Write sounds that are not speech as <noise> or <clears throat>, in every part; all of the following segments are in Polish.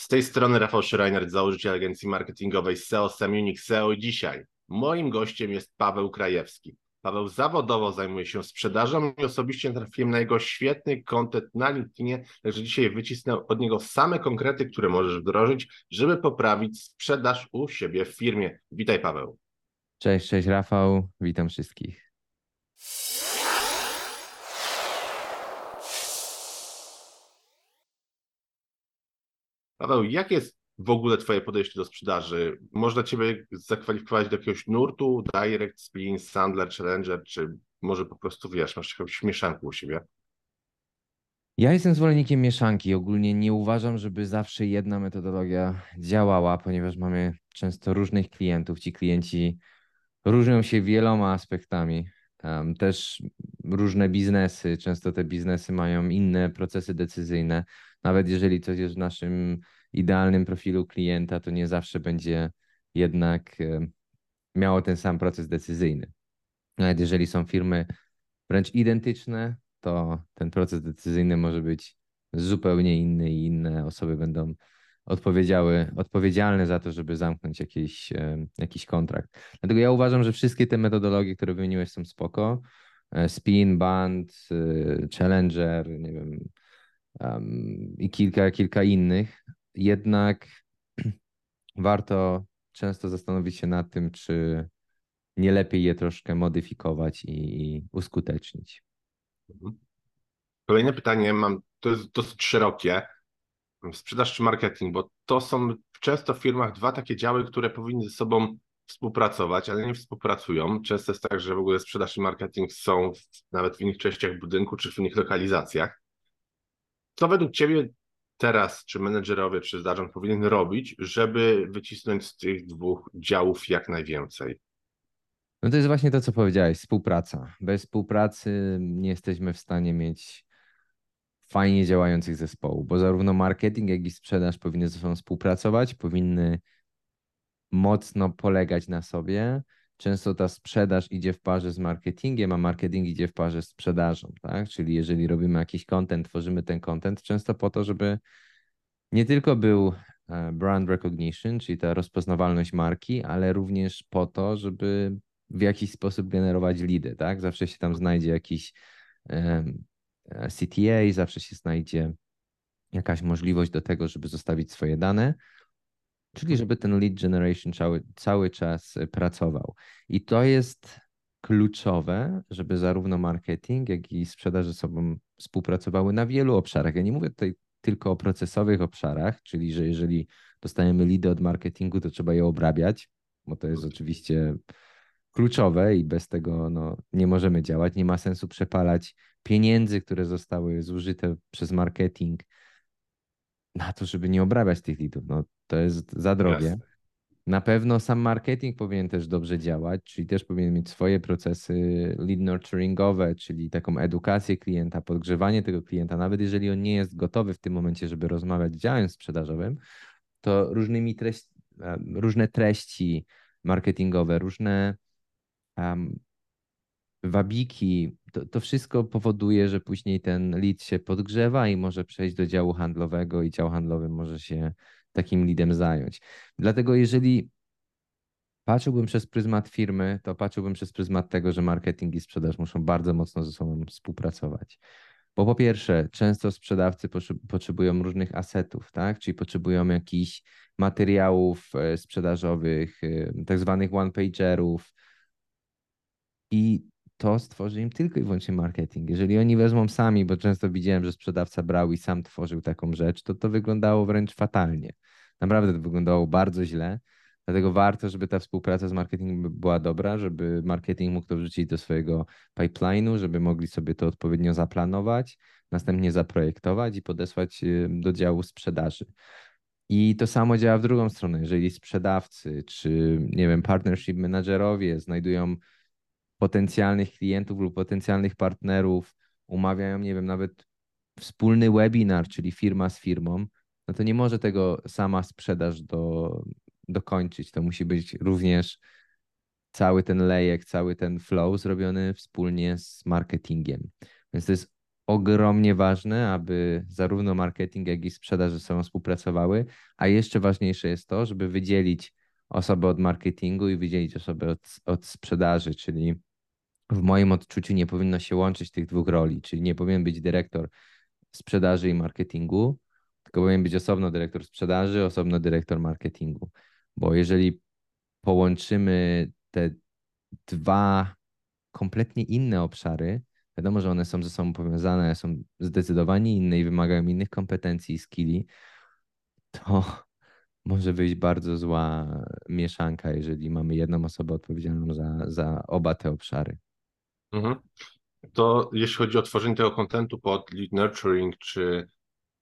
Z tej strony Rafał Schreiner, założyciel agencji marketingowej SEO Semiunik SEO dzisiaj moim gościem jest Paweł Krajewski. Paweł zawodowo zajmuje się sprzedażą i osobiście trafiłem na jego świetny kontent na LinkedInie, także dzisiaj wycisnę od niego same konkrety, które możesz wdrożyć, żeby poprawić sprzedaż u siebie w firmie. Witaj Paweł. Cześć, cześć Rafał, witam wszystkich. Paweł, jakie jest w ogóle Twoje podejście do sprzedaży? Można Ciebie zakwalifikować do jakiegoś nurtu, direct, spin, sandler, challenger, czy może po prostu wiesz, masz jakąś mieszankę u siebie? Ja jestem zwolennikiem mieszanki. Ogólnie nie uważam, żeby zawsze jedna metodologia działała, ponieważ mamy często różnych klientów. Ci klienci różnią się wieloma aspektami. Też różne biznesy, często te biznesy mają inne procesy decyzyjne. Nawet jeżeli coś jest w naszym idealnym profilu klienta, to nie zawsze będzie jednak miało ten sam proces decyzyjny. Nawet jeżeli są firmy wręcz identyczne, to ten proces decyzyjny może być zupełnie inny i inne osoby będą odpowiedziały, odpowiedzialne za to, żeby zamknąć jakiś, jakiś kontrakt. Dlatego ja uważam, że wszystkie te metodologie, które wymieniłeś są spoko. E, spin, band, e, challenger, nie wiem, um, i kilka, kilka innych. Jednak <clears throat> warto często zastanowić się nad tym, czy nie lepiej je troszkę modyfikować i uskutecznić. Mhm. Kolejne pytanie mam, to jest dosyć szerokie. Sprzedaż czy marketing, bo to są często w firmach dwa takie działy, które powinny ze sobą współpracować, ale nie współpracują. Często jest tak, że w ogóle sprzedaż i marketing są w, nawet w innych częściach budynku czy w innych lokalizacjach. Co według Ciebie teraz, czy menedżerowie, czy zarząd powinien robić, żeby wycisnąć z tych dwóch działów jak najwięcej? No to jest właśnie to, co powiedziałeś, współpraca. Bez współpracy nie jesteśmy w stanie mieć fajnie działających zespołów, bo zarówno marketing, jak i sprzedaż powinny ze sobą współpracować, powinny mocno polegać na sobie. Często ta sprzedaż idzie w parze z marketingiem, a marketing idzie w parze z sprzedażą, tak? Czyli jeżeli robimy jakiś content, tworzymy ten content często po to, żeby nie tylko był e, brand recognition, czyli ta rozpoznawalność marki, ale również po to, żeby w jakiś sposób generować lidy, tak? Zawsze się tam znajdzie jakiś um, CTA, zawsze się znajdzie jakaś możliwość do tego, żeby zostawić swoje dane, czyli żeby ten lead generation cały, cały czas pracował. I to jest kluczowe, żeby zarówno marketing, jak i sprzedaż ze sobą współpracowały na wielu obszarach. Ja nie mówię tutaj tylko o procesowych obszarach, czyli że jeżeli dostajemy lidy od marketingu, to trzeba je obrabiać, bo to jest oczywiście kluczowe i bez tego no, nie możemy działać. Nie ma sensu przepalać pieniędzy, które zostały zużyte przez marketing na to, żeby nie obrabiać tych lidów. No, to jest za drogie. Jasne. Na pewno sam marketing powinien też dobrze działać, czyli też powinien mieć swoje procesy lead nurturingowe, czyli taką edukację klienta, podgrzewanie tego klienta, nawet jeżeli on nie jest gotowy w tym momencie, żeby rozmawiać z działem sprzedażowym, to różnymi treści, różne treści marketingowe, różne um, wabiki, to, to wszystko powoduje, że później ten lead się podgrzewa i może przejść do działu handlowego i dział handlowy może się takim leadem zająć. Dlatego jeżeli patrzyłbym przez pryzmat firmy, to patrzyłbym przez pryzmat tego, że marketing i sprzedaż muszą bardzo mocno ze sobą współpracować. Bo po pierwsze, często sprzedawcy potrzebują różnych asetów, tak? Czyli potrzebują jakichś materiałów e, sprzedażowych, e, tak zwanych one-pagerów, i to stworzy im tylko i wyłącznie marketing. Jeżeli oni wezmą sami, bo często widziałem, że sprzedawca brał i sam tworzył taką rzecz, to to wyglądało wręcz fatalnie. Naprawdę to wyglądało bardzo źle. Dlatego warto, żeby ta współpraca z marketingiem była dobra, żeby marketing mógł to wrzucić do swojego pipeline'u, żeby mogli sobie to odpowiednio zaplanować, następnie zaprojektować i podesłać do działu sprzedaży. I to samo działa w drugą stronę. Jeżeli sprzedawcy czy, nie wiem, partnership managerowie znajdują potencjalnych klientów lub potencjalnych partnerów, umawiają, nie wiem, nawet wspólny webinar, czyli firma z firmą, no to nie może tego sama sprzedaż do, dokończyć. To musi być również cały ten lejek, cały ten flow zrobiony wspólnie z marketingiem. Więc to jest ogromnie ważne, aby zarówno marketing, jak i sprzedaż ze sobą współpracowały, a jeszcze ważniejsze jest to, żeby wydzielić osobę od marketingu i wydzielić osobę od, od sprzedaży, czyli w moim odczuciu nie powinno się łączyć tych dwóch roli, czyli nie powinien być dyrektor sprzedaży i marketingu, tylko powinien być osobno dyrektor sprzedaży, osobno dyrektor marketingu. Bo jeżeli połączymy te dwa kompletnie inne obszary, wiadomo, że one są ze sobą powiązane, są zdecydowanie inne i wymagają innych kompetencji i skilli, to <laughs> może wyjść bardzo zła mieszanka, jeżeli mamy jedną osobę odpowiedzialną za, za oba te obszary. Mhm. To jeśli chodzi o tworzenie tego kontentu pod lead nurturing czy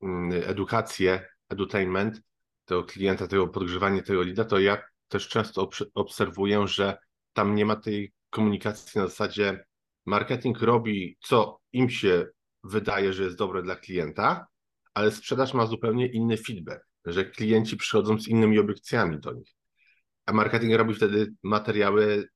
mm, edukację, edutainment tego klienta, tego podgrzewanie tego lida, to ja też często obserwuję, że tam nie ma tej komunikacji na zasadzie marketing robi, co im się wydaje, że jest dobre dla klienta, ale sprzedaż ma zupełnie inny feedback, że klienci przychodzą z innymi obiekcjami do nich. A marketing robi wtedy materiały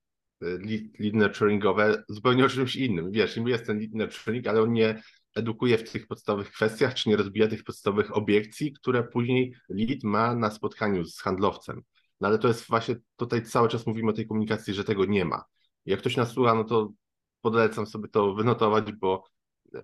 lead, nurturingowe zupełnie o czymś innym. Wiesz, niby jest ten lead nurturing, ale on nie edukuje w tych podstawowych kwestiach, czy nie rozbija tych podstawowych obiekcji, które później lead ma na spotkaniu z handlowcem. No ale to jest właśnie, tutaj cały czas mówimy o tej komunikacji, że tego nie ma. Jak ktoś nas słucha, no to polecam sobie to wynotować, bo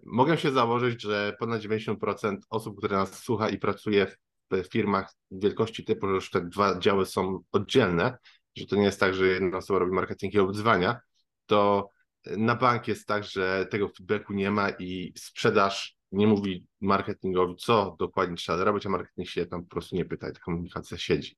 mogę się założyć, że ponad 90% osób, które nas słucha i pracuje w firmach wielkości typu, że już te dwa działy są oddzielne, że to nie jest tak, że jedna osoba robi marketing i obdzwania, to na bank jest tak, że tego feedbacku nie ma i sprzedaż nie mówi marketingowi, co dokładnie trzeba robić, a marketing się tam po prostu nie pyta i ta komunikacja siedzi.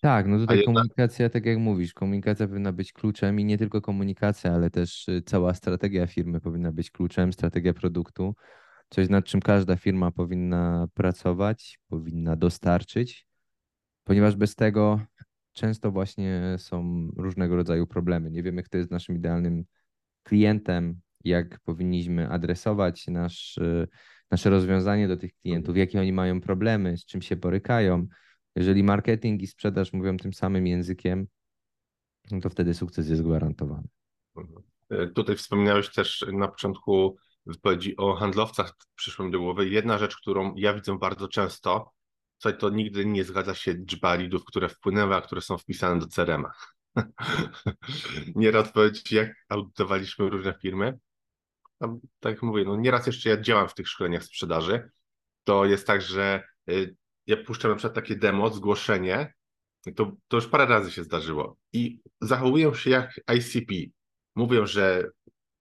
Tak, no tutaj jedna... komunikacja, tak jak mówisz, komunikacja powinna być kluczem i nie tylko komunikacja, ale też y, cała strategia firmy powinna być kluczem, strategia produktu, coś nad czym każda firma powinna pracować, powinna dostarczyć, ponieważ bez tego często właśnie są różnego rodzaju problemy. Nie wiemy, kto jest naszym idealnym klientem, jak powinniśmy adresować nasz, y, nasze rozwiązanie do tych klientów, jakie oni mają problemy, z czym się borykają jeżeli marketing i sprzedaż mówią tym samym językiem, no to wtedy sukces jest gwarantowany. Mhm. Tutaj wspominałeś też na początku wypowiedzi o handlowcach, przyszło mi do głowy. Jedna rzecz, którą ja widzę bardzo często, co to nigdy nie zgadza się liczba lidów, które wpłynęły, a które są wpisane do CRM-a. <laughs> nieraz powiedzieć, jak audytowaliśmy różne firmy. tak jak mówię, no nieraz jeszcze ja działam w tych szkoleniach sprzedaży. To jest tak, że y, ja puszczam na przykład takie demo, zgłoszenie, to, to już parę razy się zdarzyło i zachowują się jak ICP. Mówią, że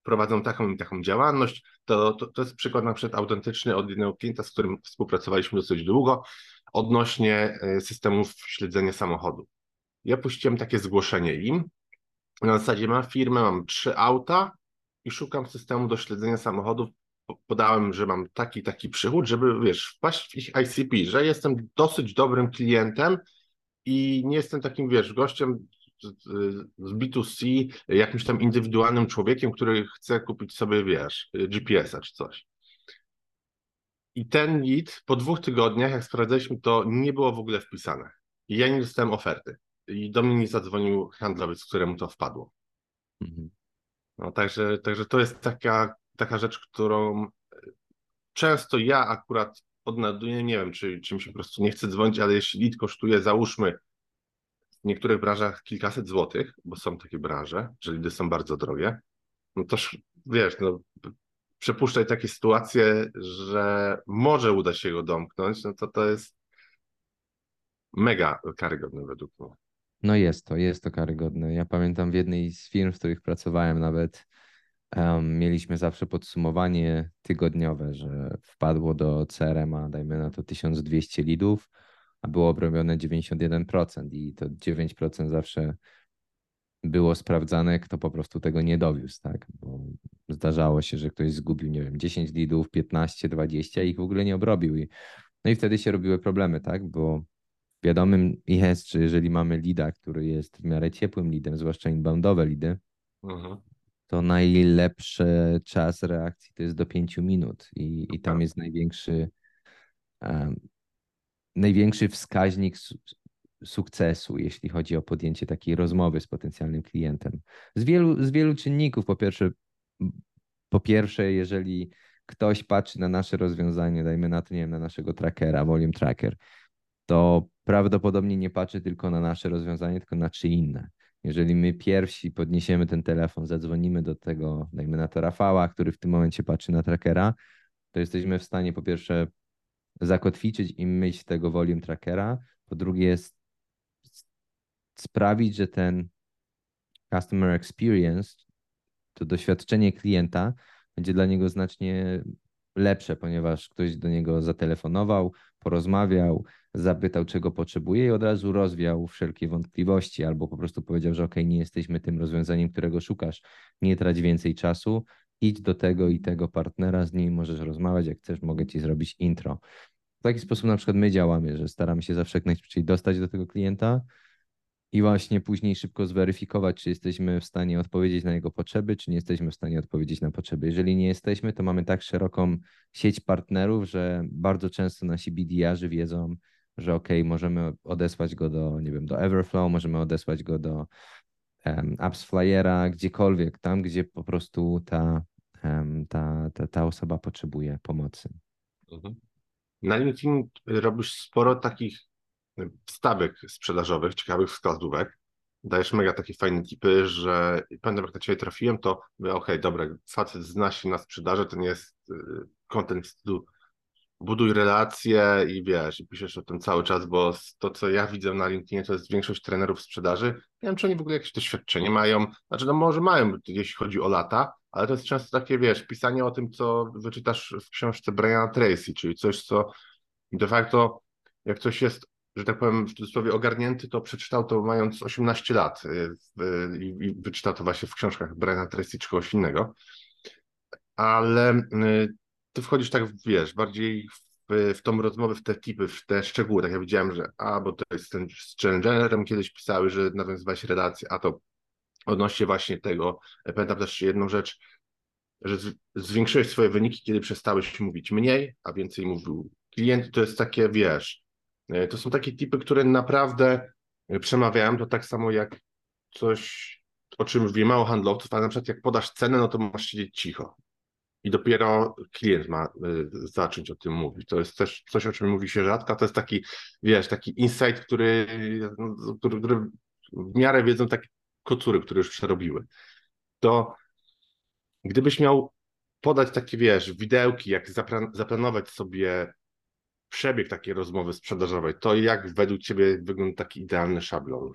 prowadzą taką i taką działalność. To, to, to jest przykład na przykład autentyczny od jednego klienta, z którym współpracowaliśmy dosyć długo, odnośnie e, systemów śledzenia samochodu. Ja puściłem takie zgłoszenie im. Na zasadzie mam firmę, mam trzy auta i szukam systemu do śledzenia samochodów podałem, że mam taki, taki przychód, żeby, wiesz, wpaść w ich ICP, że jestem dosyć dobrym klientem i nie jestem takim, wiesz, gościem z B2C, jakimś tam indywidualnym człowiekiem, który chce kupić sobie, wiesz, GPS-a czy coś. I ten lead po dwóch tygodniach, jak sprawdzaliśmy, to nie było w ogóle wpisane. I ja nie dostałem oferty. I do mnie nie zadzwonił handlowiec, któremu to wpadło. Mhm. No, także, także to jest taka taka rzecz, którą często ja akurat odnajduję, nie wiem, czy, czy mi się po prostu nie chce dzwonić, ale jeśli lead kosztuje, załóżmy, w niektórych branżach kilkaset złotych, bo są takie branże, że lidy są bardzo drogie, no toż wiesz, no, przepuszczaj takie sytuacje, że może uda się go domknąć, no to to jest mega karygodne według mnie. No jest to, jest to karygodne. Ja pamiętam w jednej z firm, w których pracowałem nawet, Um, mieliśmy zawsze podsumowanie tygodniowe, że wpadło do CRM-a, dajmy na to 1200 lidów, a było obrobione 91% i to 9% zawsze było sprawdzane, kto po prostu tego nie dowiózł, tak? Bo zdarzało się, że ktoś zgubił, nie wiem, 10 lidów, 15, 20 i ich w ogóle nie obrobił. I, no i wtedy się robiły problemy, tak? Bo wiadomym jest, że jeżeli mamy lida, który jest w miarę ciepłym lidem, zwłaszcza inboundowe lidy, Mhm. To najlepszy czas reakcji to jest do 5 minut i, i tam Tak. jest największy, em, największy wskaźnik su sukcesu, jeśli chodzi o podjęcie takiej rozmowy z potencjalnym klientem. Z wielu, z wielu czynników. Po pierwsze, po pierwsze, jeżeli ktoś patrzy na nasze rozwiązanie, dajmy na to, nie wiem, na naszego trackera, volume tracker, to prawdopodobnie nie patrzy tylko na nasze rozwiązanie, tylko na trzy inne. Jeżeli my pierwsi podniesiemy ten telefon, zadzwonimy do tego, dajmy na to Rafała, który w tym momencie patrzy na trackera, to jesteśmy w stanie po pierwsze zakotwiczyć im myśl tego volume trackera, po drugie s- sprawić, że ten customer experience, to doświadczenie klienta będzie dla niego znacznie lepsze, ponieważ ktoś do niego zatelefonował, porozmawiał, zapytał, czego potrzebuje i od razu rozwiał wszelkie wątpliwości, albo po prostu powiedział, że ok, nie jesteśmy tym rozwiązaniem, którego szukasz, nie trać więcej czasu, idź do tego i tego partnera, z nim możesz rozmawiać, jak chcesz, mogę ci zrobić intro. W taki sposób na przykład my działamy, że staramy się zawsze jak najszybciej dostać do tego klienta i właśnie później szybko zweryfikować, czy jesteśmy w stanie odpowiedzieć na jego potrzeby, czy nie jesteśmy w stanie odpowiedzieć na potrzeby. Jeżeli nie jesteśmy, to mamy tak szeroką sieć partnerów, że bardzo często nasi BDR-zy wiedzą, że ok, możemy odesłać go do, nie wiem, do Everflow, możemy odesłać go do um, Apps Flyera, gdziekolwiek, tam, gdzie po prostu ta, um, ta, ta, ta osoba potrzebuje pomocy. Mhm. Na LinkedIn robisz sporo takich wstawek sprzedażowych, ciekawych wskazówek. Dajesz mega takie fajne tipy, że pamiętam jak na Ciebie trafiłem, to okej, dobra, facet zna się na sprzedaży, to nie jest y, content w stylu buduj relacje i wiesz, i piszesz o tym cały czas, bo to, co ja widzę na LinkedInie, to jest większość trenerów sprzedaży. Nie wiem, czy oni w ogóle jakieś doświadczenie mają, znaczy no może mają, jeśli chodzi o lata, ale to jest często takie, wiesz, pisanie o tym, co wyczytasz w książce Briana Tracy, czyli coś, co de facto, jak coś jest, że tak powiem, w cudzysłowie ogarnięty, to przeczytał to mając 18 lat y, y, i, wyczytał to właśnie w książkach Briana Tracy czy kogoś innego. Ale y, ty wchodzisz tak, wiesz, bardziej w, w tą rozmowę, w te tipy, w te szczegóły. Tak ja widziałem, że a, bo to jest ten z Challengerem kiedyś pisały, że nawiązywałeś relacje, a to odnośnie właśnie tego, pamiętam też jedną rzecz, że zwiększyłeś swoje wyniki, kiedy przestałeś mówić mniej, a więcej mówił klient. To jest takie, wiesz, to są takie tipy, które naprawdę e, przemawiają, to tak samo jak coś, o czym wie mało handlowców, ale na przykład jak podasz cenę, no to masz siedzieć cicho. I dopiero klient ma y, zacząć o tym mówić. To jest też coś, o czym mówi się rzadko. a To jest taki, wiesz, taki insight, który, no, który, który w miarę wiedzą takie kocury, które już przerobiły. To gdybyś miał podać takie, wiesz, widełki, jak zaplanować sobie przebieg takiej rozmowy sprzedażowej, to jak według Ciebie wygląda taki idealny szablon?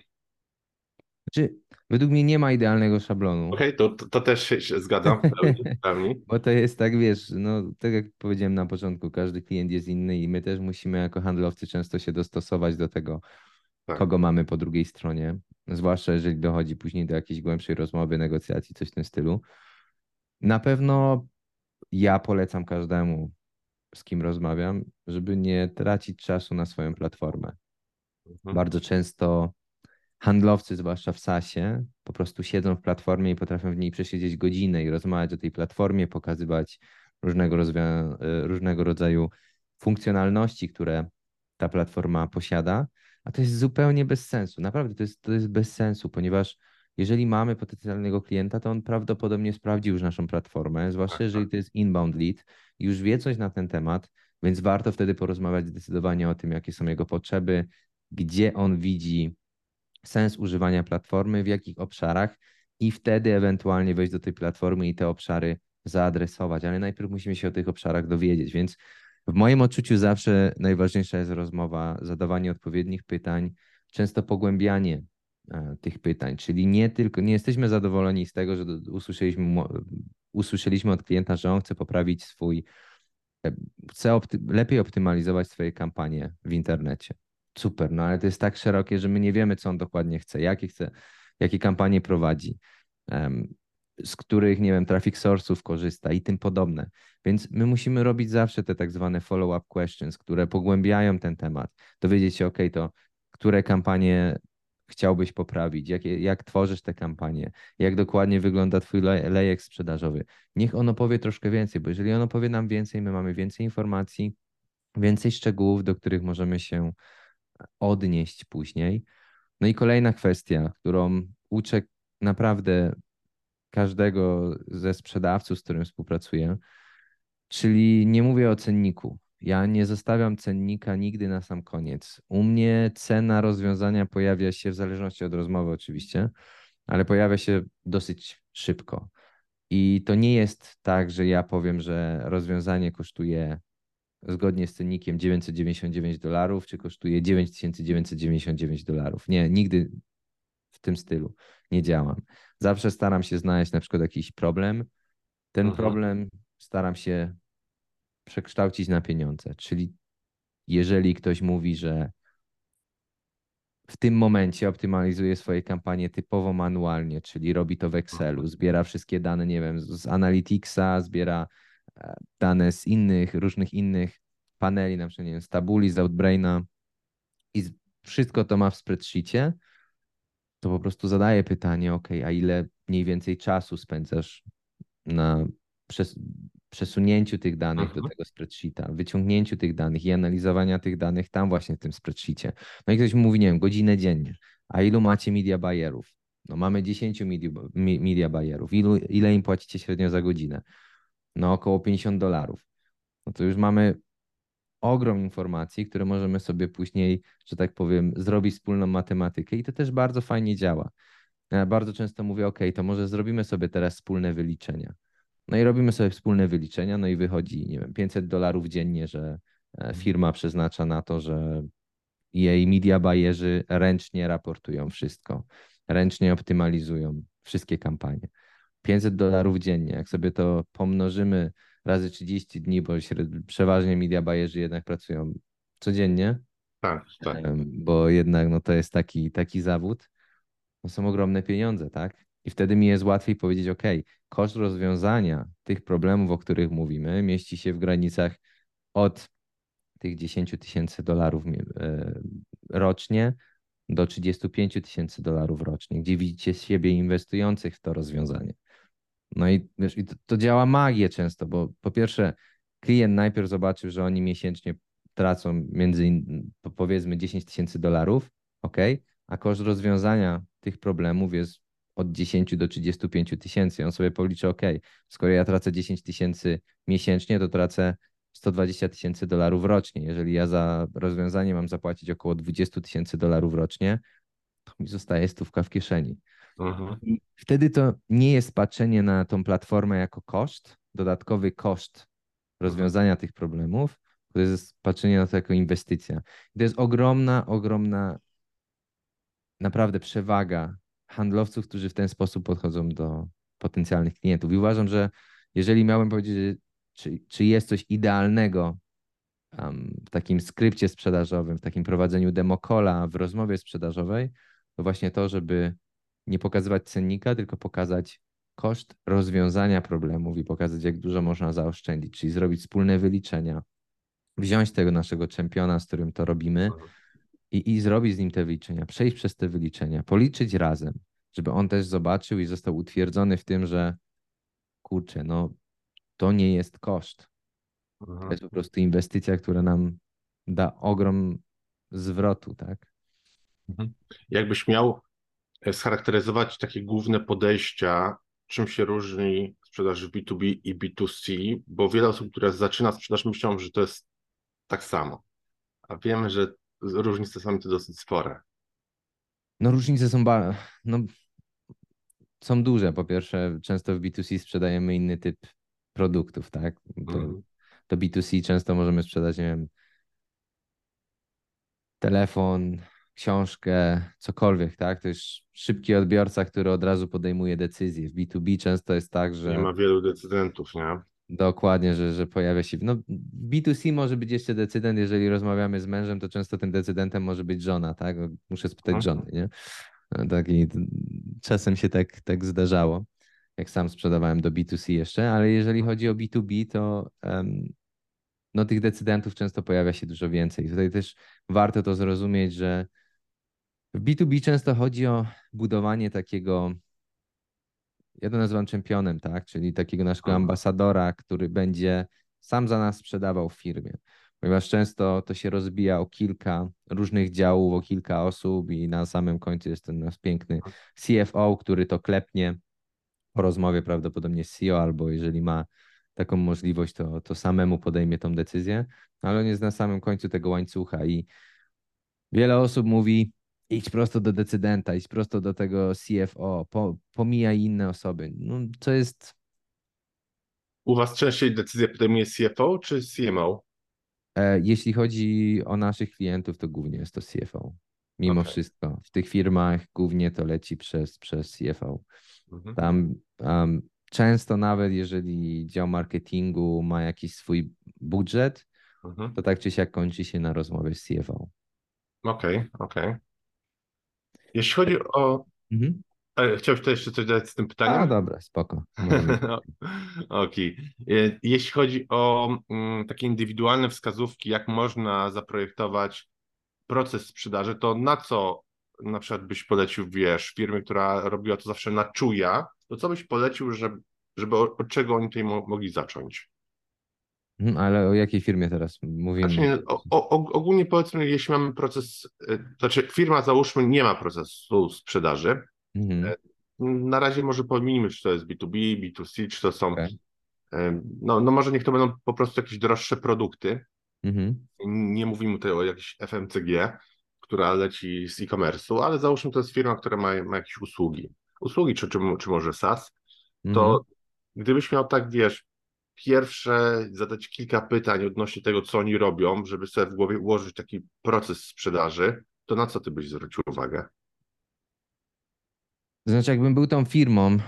Znaczy, według mnie nie ma idealnego szablonu. Okej, to, to, to też się, zgadzam. <laughs> Bo to jest tak, wiesz, no tak jak powiedziałem na początku, każdy klient jest inny i my też musimy jako handlowcy często się dostosować do tego, Tak. kogo mamy po drugiej stronie, zwłaszcza jeżeli dochodzi później do jakiejś głębszej rozmowy, negocjacji, coś w tym stylu. Na pewno ja polecam każdemu, z kim rozmawiam, żeby nie tracić czasu na swoją platformę. Mhm. Bardzo często handlowcy, zwłaszcza w SaaSie, po prostu siedzą w platformie i potrafią w niej przesiedzieć godzinę i rozmawiać o tej platformie, pokazywać różnego, rozwia- y, różnego rodzaju funkcjonalności, które ta platforma posiada, a to jest zupełnie bez sensu. Naprawdę to jest, to jest bez sensu, ponieważ jeżeli mamy potencjalnego klienta, to on prawdopodobnie sprawdził już naszą platformę, zwłaszcza Tak, jeżeli tak. to jest inbound lead, już wie coś na ten temat, więc warto wtedy porozmawiać zdecydowanie o tym, jakie są jego potrzeby, gdzie on widzi sens używania platformy, w jakich obszarach i wtedy ewentualnie wejść do tej platformy i te obszary zaadresować, ale najpierw musimy się o tych obszarach dowiedzieć, więc w moim odczuciu zawsze najważniejsza jest rozmowa, zadawanie odpowiednich pytań, często pogłębianie tych pytań, czyli nie tylko, nie jesteśmy zadowoleni z tego, że usłyszeliśmy, usłyszeliśmy od klienta, że on chce poprawić swój, e, chce opty- lepiej optymalizować swoje kampanie w internecie. Super, no ale to jest tak szerokie, że my nie wiemy, co on dokładnie chce, jakie chce, jakie kampanie prowadzi, z których, nie wiem, traffic source'ów korzysta i tym podobne. Więc my musimy robić zawsze te tak zwane follow-up questions, które pogłębiają ten temat, dowiedzieć się, ok, to które kampanie chciałbyś poprawić, jak, jak tworzysz te kampanie, jak dokładnie wygląda twój lejek sprzedażowy. Niech on opowie troszkę więcej, bo jeżeli on opowie nam więcej, my mamy więcej informacji, więcej szczegółów, do których możemy się odnieść później. No i kolejna kwestia, którą uczę naprawdę każdego ze sprzedawców, z którym współpracuję, czyli nie mówię o cenniku. Ja nie zostawiam cennika nigdy na sam koniec. U mnie cena rozwiązania pojawia się w zależności od rozmowy, oczywiście, ale pojawia się dosyć szybko. I to nie jest tak, że ja powiem, że rozwiązanie kosztuje zgodnie z cennikiem 999 dolarów, czy kosztuje 9999 dolarów. Nie, nigdy w tym stylu nie działam. Zawsze staram się znaleźć na przykład jakiś problem. Ten mhm. problem staram się przekształcić na pieniądze. Czyli jeżeli ktoś mówi, że w tym momencie optymalizuje swoje kampanie typowo manualnie, czyli robi to w Excelu, zbiera wszystkie dane, nie wiem, z Analyticsa, zbiera e, dane z innych, różnych innych paneli, na przykład nie wiem, z Tabuli, z Outbraina i wszystko to ma w spreadsheetie, to po prostu zadaje pytanie, ok, a ile mniej więcej czasu spędzasz na przes przesunięciu tych danych do mhm. tego spreadsheeta, wyciągnięciu tych danych i analizowania tych danych tam właśnie w tym spreadsheetie. No i ktoś mówi, nie wiem, godzinę dziennie. A ilu macie media buyerów? No mamy 10 media, media buyerów. Ilu, ile im płacicie średnio za godzinę? No około 50 dolarów. No to już mamy ogrom informacji, które możemy sobie później, że tak powiem, zrobić wspólną matematykę i to też bardzo fajnie działa. Ja bardzo często mówię, OK, to może zrobimy sobie teraz wspólne wyliczenia. No i robimy sobie wspólne wyliczenia, no i wychodzi, nie wiem, 500 dolarów dziennie, że e, mhm. firma przeznacza na to, że jej media bajerzy ręcznie raportują wszystko, ręcznie optymalizują wszystkie kampanie. 500 dolarów dziennie, jak sobie to pomnożymy razy 30 dni, bo przeważnie media bajerzy jednak pracują codziennie, tak, tak. bo jednak no, to jest taki, taki zawód, to są ogromne pieniądze, tak? I wtedy mi jest łatwiej powiedzieć, OK, koszt rozwiązania tych problemów, o których mówimy, mieści się w granicach od tych 10 tysięcy dolarów e, rocznie do 35 tysięcy dolarów rocznie, gdzie widzicie siebie inwestujących w to rozwiązanie. No i, wiesz, i to, to działa magię często, bo po pierwsze klient najpierw zobaczył, że oni miesięcznie tracą między powiedzmy 10 tysięcy dolarów, ok, a koszt rozwiązania tych problemów jest od 10 do 35 tysięcy. On sobie policzy, ok, skoro ja tracę 10 tysięcy miesięcznie, to tracę 120 tysięcy dolarów rocznie. Jeżeli ja za rozwiązanie mam zapłacić około 20 tysięcy dolarów rocznie, to mi zostaje stówka w kieszeni. Mhm. Wtedy to nie jest patrzenie na tą platformę jako koszt, dodatkowy koszt rozwiązania tych problemów, to jest patrzenie na to jako inwestycja. I to jest ogromna, ogromna naprawdę przewaga handlowców, którzy w ten sposób podchodzą do potencjalnych klientów. I uważam, że jeżeli miałbym powiedzieć, czy, czy jest coś idealnego um, w takim skrypcie sprzedażowym, w takim prowadzeniu demokola, w rozmowie sprzedażowej, to właśnie to, żeby nie pokazywać cennika, tylko pokazać koszt rozwiązania problemów i pokazać, jak dużo można zaoszczędzić, czyli zrobić wspólne wyliczenia, wziąć tego naszego czempiona, z którym to robimy i, i zrobić z nim te wyliczenia, przejść przez te wyliczenia, policzyć razem, żeby on też zobaczył i został utwierdzony w tym, że kurczę, no to nie jest koszt. To mhm. jest po prostu inwestycja, która nam da ogrom zwrotu, tak? Mhm. Jakbyś miał scharakteryzować takie główne podejścia, czym się różni sprzedaż w B2B i B2C, bo wiele osób, które zaczyna sprzedaż, myślą, że to jest tak samo. A wiemy, że różnice są to dosyć spore. No różnice są ba- no, są duże. Po pierwsze, często w B2C sprzedajemy inny typ produktów, tak? To, mm. to B2C często możemy sprzedać, nie wiem, telefon, książkę, cokolwiek, tak? To jest szybki odbiorca, który od razu podejmuje decyzję. W B2B często jest tak, że. Nie ma wielu decydentów, nie? Dokładnie, że, że pojawia się. No, B2C może być jeszcze decydent, jeżeli rozmawiamy z mężem, to często tym decydentem może być żona, tak? Muszę spytać mhm. żony, nie? Taki, czasem się tak, tak zdarzało, jak sam sprzedawałem do B2C jeszcze, ale jeżeli chodzi o B2B, to um, no, tych decydentów często pojawia się dużo więcej. Tutaj też warto to zrozumieć, że w B2B często chodzi o budowanie takiego, ja to nazywam czempionem, tak? Czyli takiego naszego ambasadora, który będzie sam za nas sprzedawał w firmie. Ponieważ często to się rozbija o kilka różnych działów, o kilka osób i na samym końcu jest ten nasz piękny CFO, który to klepnie po rozmowie prawdopodobnie z CEO, albo jeżeli ma taką możliwość, to, to samemu podejmie tą decyzję, ale on jest na samym końcu tego łańcucha i wiele osób mówi, idź prosto do decydenta, idź prosto do tego CFO, po, pomijaj inne osoby. No, co jest. U Was częściej decyzję podejmuje CFO czy CMO? E, jeśli chodzi o naszych klientów, to głównie jest to CFO. Mimo okay. wszystko. W tych firmach głównie to leci przez, przez CFO. Mhm. Tam um, często nawet jeżeli dział marketingu ma jakiś swój budżet, mhm. to tak czy siak kończy się na rozmowie z CFO. Okej, okay, okej. Okay. Jeśli chodzi o. Mhm. Chciałeś tutaj jeszcze coś dodać z tym pytaniem? A dobra, spoko. <laughs> Okej. Okay. E, jeśli chodzi o mm, takie indywidualne wskazówki, jak można zaprojektować proces sprzedaży, to na co na przykład byś polecił, wiesz, firmy, która robiła to zawsze na czuja, to co byś polecił, żeby, żeby od czego oni tutaj mo mogli zacząć? Mhm, ale o jakiej firmie teraz mówimy? Znaczy, o, o, ogólnie powiedzmy, jeśli mamy proces, e, znaczy firma załóżmy nie ma procesu sprzedaży, mhm. E, na razie może pominijmy, czy to jest B2B, B2C, czy to są, okay. E, no, no może niech to będą po prostu jakieś droższe produkty, mhm. nie mówimy tutaj o jakiejś FMCG, która leci z e-commerce'u, ale załóżmy to jest firma, która ma, ma jakieś usługi, usługi czy, czy, czy może SaaS, to mhm. gdybyś miał tak, wiesz, pierwsze zadać kilka pytań odnośnie tego, co oni robią, żeby sobie w głowie ułożyć taki proces sprzedaży, to na co ty byś zwrócił uwagę? Znaczy, jakbym był tą firmą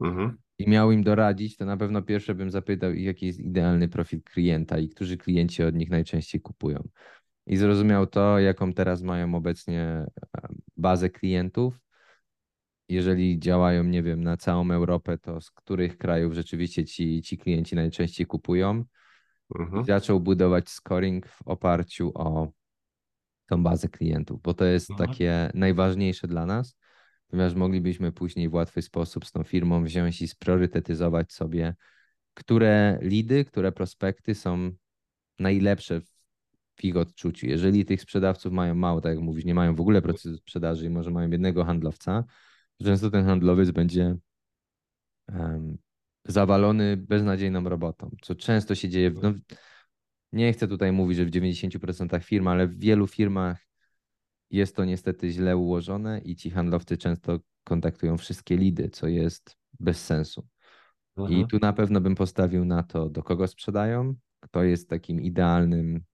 mhm. i miał im doradzić, to na pewno pierwsze bym zapytał, jaki jest idealny profil klienta i którzy klienci od nich najczęściej kupują. I zrozumiał to, jaką teraz mają obecnie e, bazę klientów jeżeli działają, nie wiem, na całą Europę, to z których krajów rzeczywiście ci, ci klienci najczęściej kupują. Mhm. Zaczął budować scoring w oparciu o tą bazę klientów, bo to jest mhm. takie najważniejsze dla nas, ponieważ moglibyśmy później w łatwy sposób z tą firmą wziąć i spriorytetyzować sobie, które lidy, które prospekty są najlepsze w ich odczuciu. Jeżeli tych sprzedawców mają mało, tak jak mówisz, nie mają w ogóle procesu sprzedaży i może mają jednego handlowca, często ten handlowiec będzie um, zawalony beznadziejną robotą, co często się dzieje. W, no, nie chcę tutaj mówić, że w 90% firm, ale w wielu firmach jest to niestety źle ułożone i ci handlowcy często kontaktują wszystkie lidy, co jest bez sensu. I mhm. tu na pewno bym postawił na to, do kogo sprzedają, kto jest takim idealnym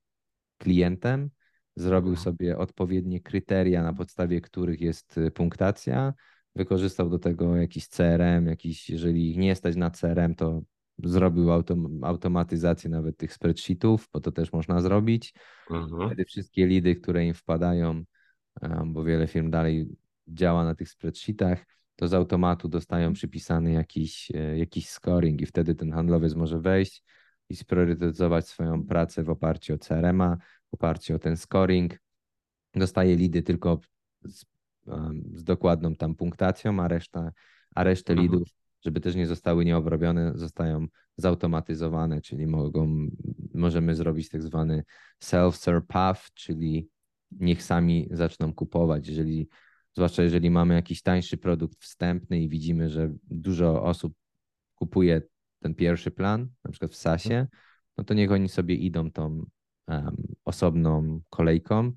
klientem, zrobił mhm. sobie odpowiednie kryteria, na podstawie których jest y, punktacja, wykorzystał do tego jakiś CRM, jakiś, jeżeli nie stać na CRM, to zrobił autom automatyzację nawet tych spreadsheetów, bo to też można zrobić. Mhm. Wtedy wszystkie lidy, które im wpadają, bo wiele firm dalej działa na tych spreadsheetach, to z automatu dostają przypisany jakiś, e, jakiś scoring i wtedy ten handlowiec może wejść i spriorytetyzować swoją pracę w oparciu o CRM-a, w oparciu o ten scoring. Dostaje lidy tylko z z dokładną tam punktacją, a reszta, a resztę mhm. lidów, żeby też nie zostały nieobrobione, zostają zautomatyzowane, czyli mogą, możemy zrobić tak zwany self-serve path, czyli niech sami zaczną kupować. Jeżeli, zwłaszcza jeżeli mamy jakiś tańszy produkt wstępny i widzimy, że dużo osób kupuje ten pierwszy plan, na przykład w SASie, no to niech oni sobie idą tą um, osobną kolejką,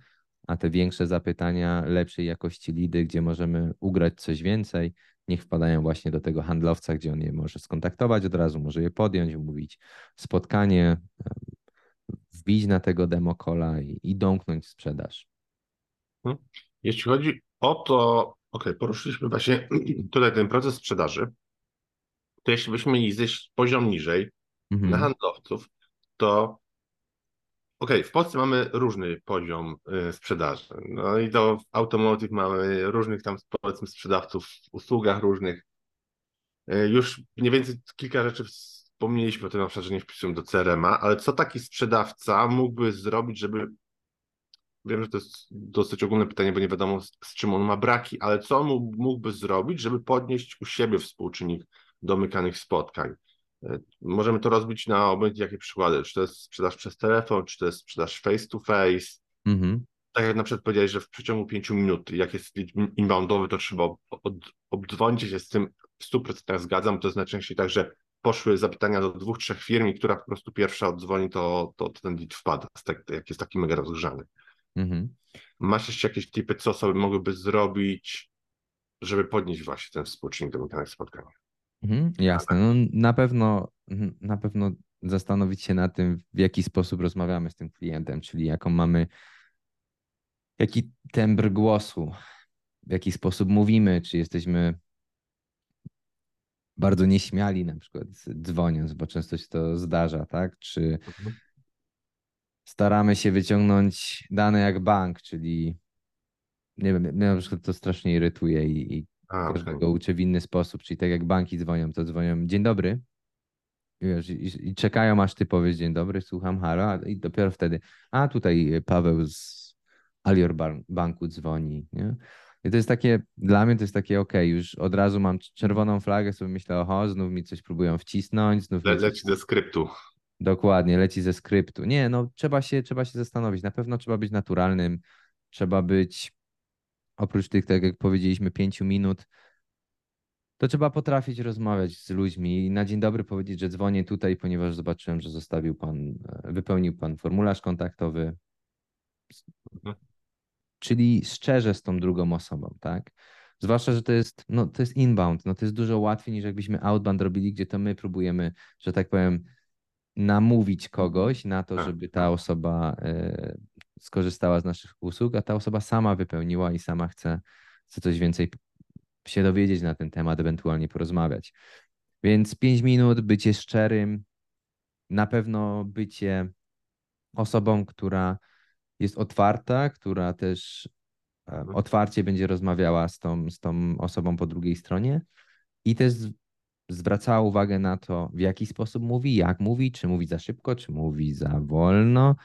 a te większe zapytania, lepszej jakości lidy, gdzie możemy ugrać coś więcej, niech wpadają właśnie do tego handlowca, gdzie on je może skontaktować od razu, może je podjąć, umówić spotkanie, wbić na tego demokola i, i domknąć sprzedaż. Mhm. Jeśli chodzi o to, ok, poruszyliśmy właśnie <clears throat> tutaj ten proces sprzedaży, to jeśli byśmy mieli zejść poziom niżej mhm. na handlowców, to Okej, w Polsce mamy różny poziom y, sprzedaży. No i w automotive mamy różnych tam powiedzmy sprzedawców w usługach różnych. Y, Już mniej więcej kilka rzeczy wspomnieliśmy o tym, na przykład, że nie wpisują do CRM-a, ale co taki sprzedawca mógłby zrobić, żeby Wiem, że to jest dosyć ogólne pytanie, bo nie wiadomo z, z czym on ma braki, ale co mógłby zrobić, żeby podnieść u siebie współczynnik domykanych spotkań? E, możemy to rozbić na obojętnie jakie przykłady. Czy to jest sprzedaż przez telefon, czy to jest sprzedaż face to face. Mhm. Tak jak na przykład powiedziałeś, że w przeciągu pięciu minut, jak jest inboundowy, to trzeba od, obdzwonić się z tym w 100% zgadzam. To jest najczęściej tak, że poszły zapytania do dwóch, trzech firm i która po prostu pierwsza oddzwoni, to, to, to ten lead wpada, jak jest taki mega rozgrzany. Mhm. Masz jeszcze jakieś tipy, co osoby mogłyby zrobić, żeby podnieść właśnie ten współczynnik domykanych spotkań? Mhm, jasne. No, na pewno mhm, na pewno zastanowić się na tym, w jaki sposób rozmawiamy z tym klientem, czyli jaką mamy, jaki tembr głosu, w jaki sposób mówimy, czy jesteśmy bardzo nieśmiali na przykład dzwoniąc, bo często się to zdarza, tak? Czy mhm staramy się wyciągnąć dane jak bank, czyli nie wiem, mnie na przykład to strasznie irytuje i, i A, każdego okay. uczę w inny sposób, czyli tak jak banki dzwonią, to dzwonią dzień dobry i, wiesz, i, i czekają aż ty powiesz dzień dobry, słucham, halo i dopiero wtedy, a tutaj Paweł z Alior Banku dzwoni, nie? I to jest takie, dla mnie to jest takie, ok, już od razu mam czerwoną flagę, sobie myślę, oho, znów mi coś próbują wcisnąć, znów Le, Leci coś... ze skryptu. Dokładnie, leci ze skryptu. Nie, no trzeba się, trzeba się zastanowić. Na pewno trzeba być naturalnym, trzeba być, oprócz tych, tak jak powiedzieliśmy, pięciu minut, to trzeba potrafić rozmawiać z ludźmi i na dzień dobry powiedzieć, że dzwonię tutaj, ponieważ zobaczyłem, że zostawił pan, e, wypełnił pan formularz kontaktowy. Mhm. Czyli szczerze z tą drugą osobą, tak? Zwłaszcza, że to jest, no, to jest inbound, no to jest dużo łatwiej niż jakbyśmy outbound robili, gdzie to my próbujemy, że tak powiem, namówić kogoś na to, tak, żeby ta osoba e, skorzystała z naszych usług, a ta osoba sama wypełniła i sama chce, chce coś więcej się dowiedzieć na ten temat, ewentualnie porozmawiać. Więc 5 minut, bycie szczerym, na pewno bycie osobą, która jest otwarta, która też e, mhm. otwarcie będzie rozmawiała z tą, z tą osobą po drugiej stronie i też zwracała uwagę na to, w jaki sposób mówi, jak mówi, czy mówi za szybko, czy mówi za wolno,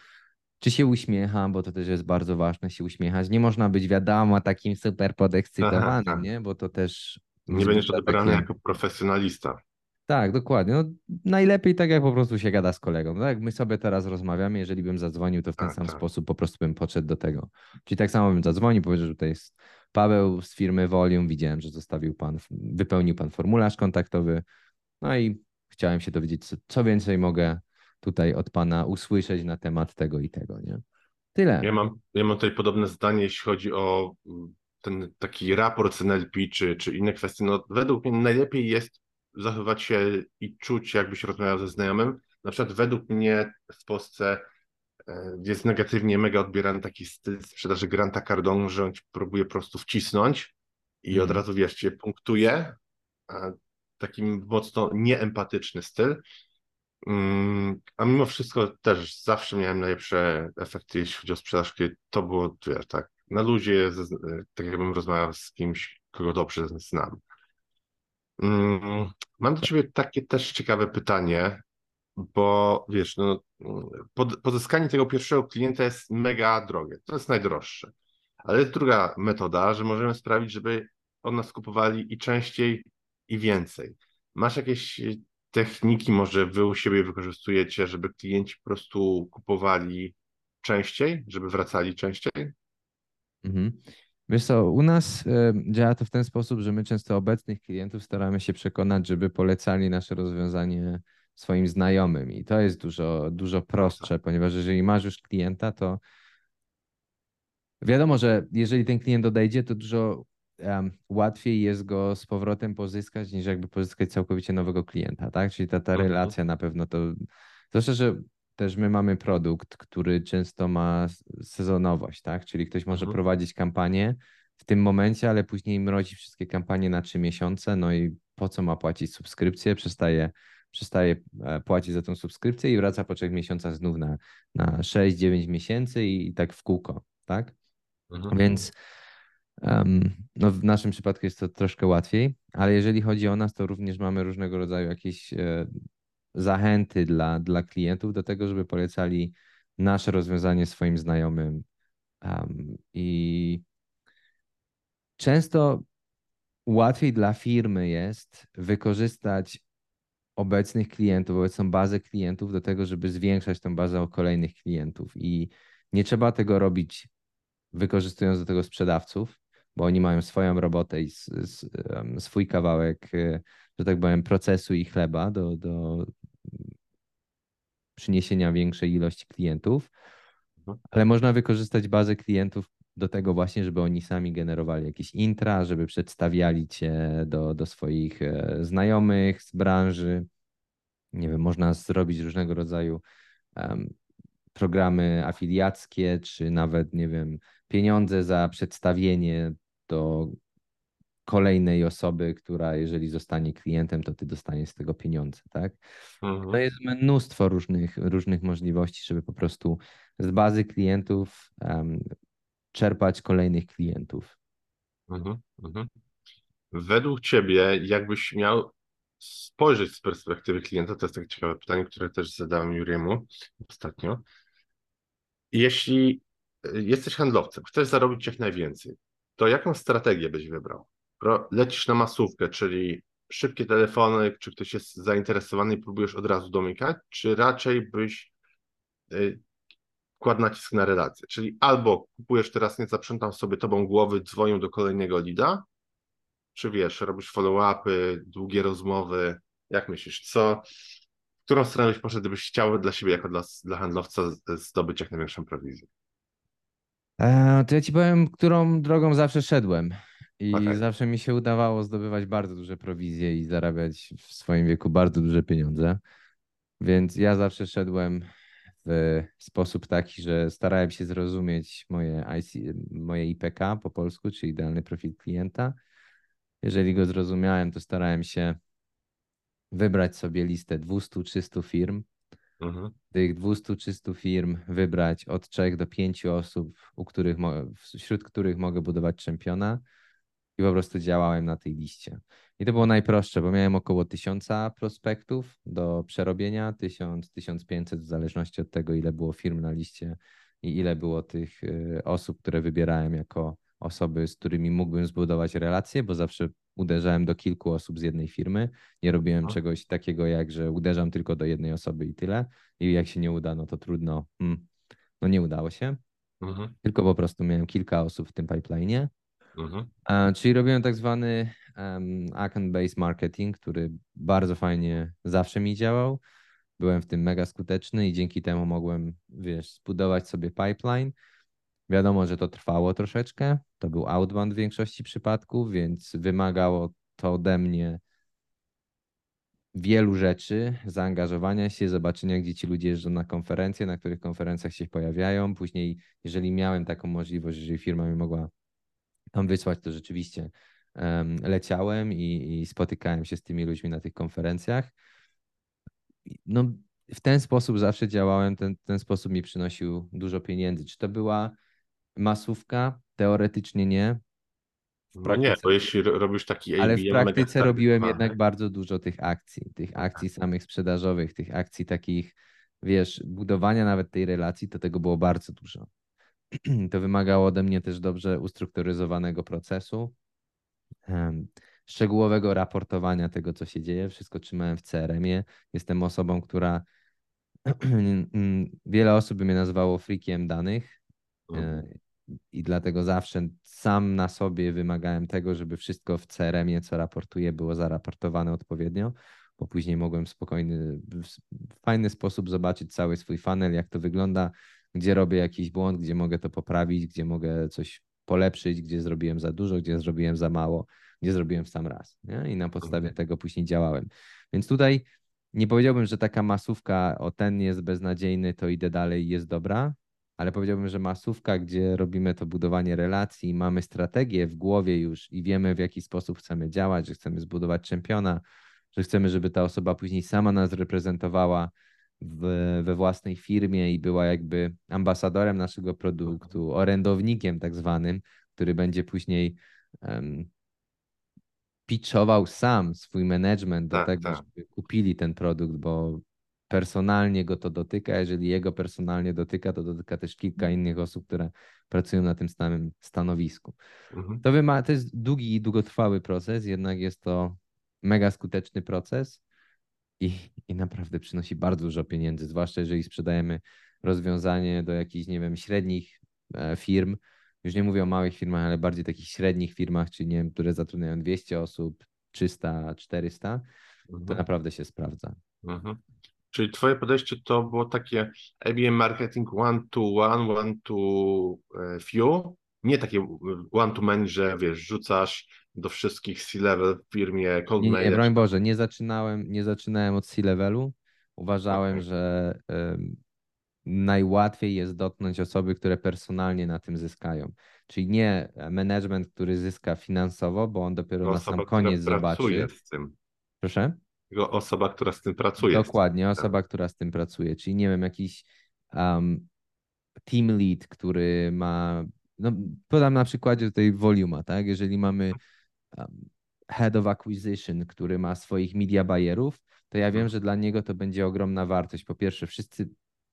czy się uśmiecha, bo to też jest bardzo ważne, się uśmiechać. Nie można być, wiadomo, takim super podekscytowanym, Aha, nie? Bo to też... Nie będziesz odebrany takie... jako profesjonalista. Tak, dokładnie. No, najlepiej tak, jak po prostu się gada z kolegą. Tak, my sobie teraz rozmawiamy, jeżeli bym zadzwonił, to w ten tak, sam tak. sposób po prostu bym podszedł do tego. Czyli tak samo bym zadzwonił, powiedział, że tutaj jest Paweł z firmy Volume, widziałem, że zostawił pan, wypełnił pan formularz kontaktowy, no i chciałem się dowiedzieć, co, co więcej mogę tutaj od pana usłyszeć na temat tego i tego, nie? Tyle. Ja mam, ja mam tutaj podobne zdanie, jeśli chodzi o mm, ten taki raport z NLP czy, czy inne kwestie. No, według mnie najlepiej jest zachowywać się i czuć, jakby się rozmawiał ze znajomym. Na przykład według mnie w Polsce E, jest negatywnie mega odbierany taki styl sprzedaży Granta Cardone, że on próbuje po prostu wcisnąć i mm. od mhm. razu wiesz, cię punktuje. Taki mocno nieempatyczny styl. Mm, a mimo wszystko też zawsze miałem najlepsze efekty, jeśli chodzi o sprzedaż, kiedy to było, wiesz, tak, na ludzie, tak jakbym rozmawiał z kimś, kogo dobrze znam. Mm, mam do ciebie takie też ciekawe pytanie, bo wiesz, no, pozyskanie tego pierwszego klienta jest mega drogie. To jest najdroższe. Ale jest druga metoda, że możemy sprawić, żeby od nas kupowali i częściej, i więcej. Masz jakieś techniki, może wy u siebie wykorzystujecie, żeby klienci po prostu kupowali częściej, żeby wracali częściej? Mhm. Wiesz co, u nas y, działa to w ten sposób, że my często obecnych klientów staramy się przekonać, żeby polecali nasze rozwiązanie swoim znajomym i to jest dużo, dużo prostsze, ponieważ jeżeli masz już klienta, to wiadomo, że jeżeli ten klient odejdzie, to dużo um, łatwiej jest go z powrotem pozyskać, niż jakby pozyskać całkowicie nowego klienta, tak? Czyli ta, ta mhm. relacja na pewno to, zwłaszcza, że też my mamy produkt, który często ma sezonowość, tak? Czyli ktoś może mhm. prowadzić kampanię w tym momencie, ale później mrozi wszystkie kampanie na trzy miesiące, no i po co ma płacić subskrypcję, przestaje przestaje e, płacić za tą subskrypcję i wraca po trzech miesiącach znów na, na 6-9 miesięcy i tak w kółko, tak? Mhm. Więc no w naszym przypadku jest to troszkę łatwiej, ale jeżeli chodzi o nas, to również mamy różnego rodzaju jakieś e, zachęty dla, dla klientów do tego, żeby polecali nasze rozwiązanie swoim znajomym. Um, I często łatwiej dla firmy jest wykorzystać obecnych klientów, obecną bazę klientów do tego, żeby zwiększać tą bazę o kolejnych klientów. I nie trzeba tego robić wykorzystując do tego sprzedawców, bo oni mają swoją robotę i swój kawałek, e, że tak powiem, procesu i chleba do, do przyniesienia większej ilości klientów, mhm. ale można wykorzystać bazę klientów do tego właśnie, żeby oni sami generowali jakieś intra, żeby przedstawiali cię do, do swoich e, znajomych z branży. Nie wiem, można zrobić różnego rodzaju um, programy afiliackie, czy nawet, nie wiem, pieniądze za przedstawienie do kolejnej osoby, która jeżeli zostanie klientem, to ty dostaniesz z tego pieniądze, tak? Mhm. To jest mnóstwo różnych, różnych możliwości, żeby po prostu z bazy klientów um, czerpać kolejnych klientów. Mhm, mhm. Według ciebie, jakbyś miał spojrzeć z perspektywy klienta, to jest takie ciekawe pytanie, które też zadałem Juriemu ostatnio. Jeśli jesteś handlowcem, chcesz zarobić jak najwięcej, to jaką strategię byś wybrał? Lecisz na masówkę, czyli szybkie telefony, czy ktoś jest zainteresowany i próbujesz od razu domykać, czy raczej byś y, kładł nacisk na relacje, czyli albo kupujesz teraz, nie zaprzątam sobie tobą głowy, dzwonią do kolejnego lida, czy wiesz, robisz follow-upy, długie rozmowy, jak myślisz, co, w którą stronę byś poszedł, gdybyś chciał dla siebie, jako dla, dla handlowca zdobyć jak największą prowizję? E, to ja ci powiem, którą drogą zawsze szedłem. I okay. zawsze mi się udawało zdobywać bardzo duże prowizje i zarabiać w swoim wieku bardzo duże pieniądze. Więc ja zawsze szedłem w sposób taki, że starałem się zrozumieć moje, IC, moje IPK po polsku, czyli idealny profil klienta. Jeżeli go zrozumiałem, to starałem się wybrać sobie listę 200-300 firm. Mhm. Tych 200-300 firm wybrać od 3 do 5 osób, u których, wśród których mogę budować czempiona i po prostu działałem na tej liście. I to było najprostsze, bo miałem około 1000 prospektów do przerobienia, 1000-1500 w zależności od tego, ile było firm na liście i ile było tych y, osób, które wybierałem jako osoby, z którymi mógłbym zbudować relacje, bo zawsze uderzałem do kilku osób z jednej firmy. Nie robiłem no. czegoś takiego, jak że uderzam tylko do jednej osoby i tyle. I jak się nie uda, no to trudno. Hmm. No nie udało się. Mhm. Tylko po prostu miałem kilka osób w tym pipeline'ie Mhm. Czyli robiłem tak zwany um, account-based marketing, który bardzo fajnie zawsze mi działał. Byłem w tym mega skuteczny i dzięki temu mogłem, wiesz, zbudować sobie pipeline. Wiadomo, że to trwało troszeczkę. To był outbound w większości przypadków, więc wymagało to ode mnie wielu rzeczy, zaangażowania się, zobaczenia, gdzie ci ludzie jeżdżą na konferencje, na których konferencjach się pojawiają. Później, jeżeli miałem taką możliwość, jeżeli firma mi mogła tam wysłać, to rzeczywiście um, leciałem i, i, spotykałem się z tymi ludźmi na tych konferencjach. No, w ten sposób zawsze działałem, ten, ten sposób mi przynosił dużo pieniędzy. Czy to była masówka? Teoretycznie nie. No nie, bo jeśli robisz taki Ale w praktyce robiłem jednak bardzo dużo tych akcji, tych akcji samych sprzedażowych, tych akcji takich, wiesz, budowania nawet tej relacji, to tego było bardzo dużo. <clears throat> To wymagało ode mnie też dobrze ustrukturyzowanego procesu, szczegółowego raportowania tego, co się dzieje. Wszystko trzymałem w CRM-ie. Jestem osobą, która <clears throat> wiele osób by mnie nazywało freakiem danych e, i dlatego zawsze sam na sobie wymagałem tego, żeby wszystko w CRM-ie, co raportuję, było zaraportowane odpowiednio, bo później mogłem spokojny, w fajny sposób zobaczyć cały swój funnel, jak to wygląda, gdzie robię jakiś błąd, gdzie mogę to poprawić, gdzie mogę coś polepszyć, gdzie zrobiłem za dużo, gdzie zrobiłem za mało, gdzie zrobiłem w sam raz. Nie? I na podstawie mhm. tego później działałem. Więc tutaj nie powiedziałbym, że taka masówka, o ten jest beznadziejny, to idę dalej jest dobra, ale powiedziałbym, że masówka, gdzie robimy to budowanie relacji, mamy strategię w głowie już i wiemy, w jaki sposób chcemy działać, że chcemy zbudować czempiona, że chcemy, żeby ta osoba później sama nas reprezentowała w, we własnej firmie i była jakby ambasadorem naszego produktu, orędownikiem tak zwanym, który będzie później um, pitchował sam swój management do Tak, tego, tak. żeby kupili ten produkt, bo personalnie go to dotyka. Jeżeli jego personalnie dotyka, to dotyka też kilka innych osób, które pracują na tym samym stanowisku. Mhm. To, wyma- to jest długi i długotrwały proces, jednak jest to mega skuteczny proces i, i naprawdę przynosi bardzo dużo pieniędzy, zwłaszcza jeżeli sprzedajemy rozwiązanie do jakichś, nie wiem, średnich e, firm. Już nie mówię o małych firmach, ale bardziej takich średnich firmach, czyli nie wiem, które zatrudniają 200 osób, 300, 400, to Mhm. naprawdę się sprawdza. Mhm. Czyli twoje podejście to było takie ABM marketing one to one, one to e, few, nie takie one to many, że wiesz, rzucasz do wszystkich C-level w firmie cold Nie, nie, broń Boże, nie zaczynałem, nie zaczynałem od C-levelu. Uważałem, Okej. że em, najłatwiej jest dotknąć osoby, które personalnie na tym zyskają. Czyli nie management, który zyska finansowo, bo on dopiero na sam koniec zobaczy. z tym. Proszę? Osoba, która z tym pracuje. Dokładnie, osoba, która z tym pracuje. Czyli nie wiem, jakiś um, team lead, który ma. No, podam na przykładzie tutaj Voluma, tak? Jeżeli mamy um, head of acquisition, który ma swoich media buyerów, to ja wiem, Mhm. że dla niego to będzie ogromna wartość. Po pierwsze, wszyscy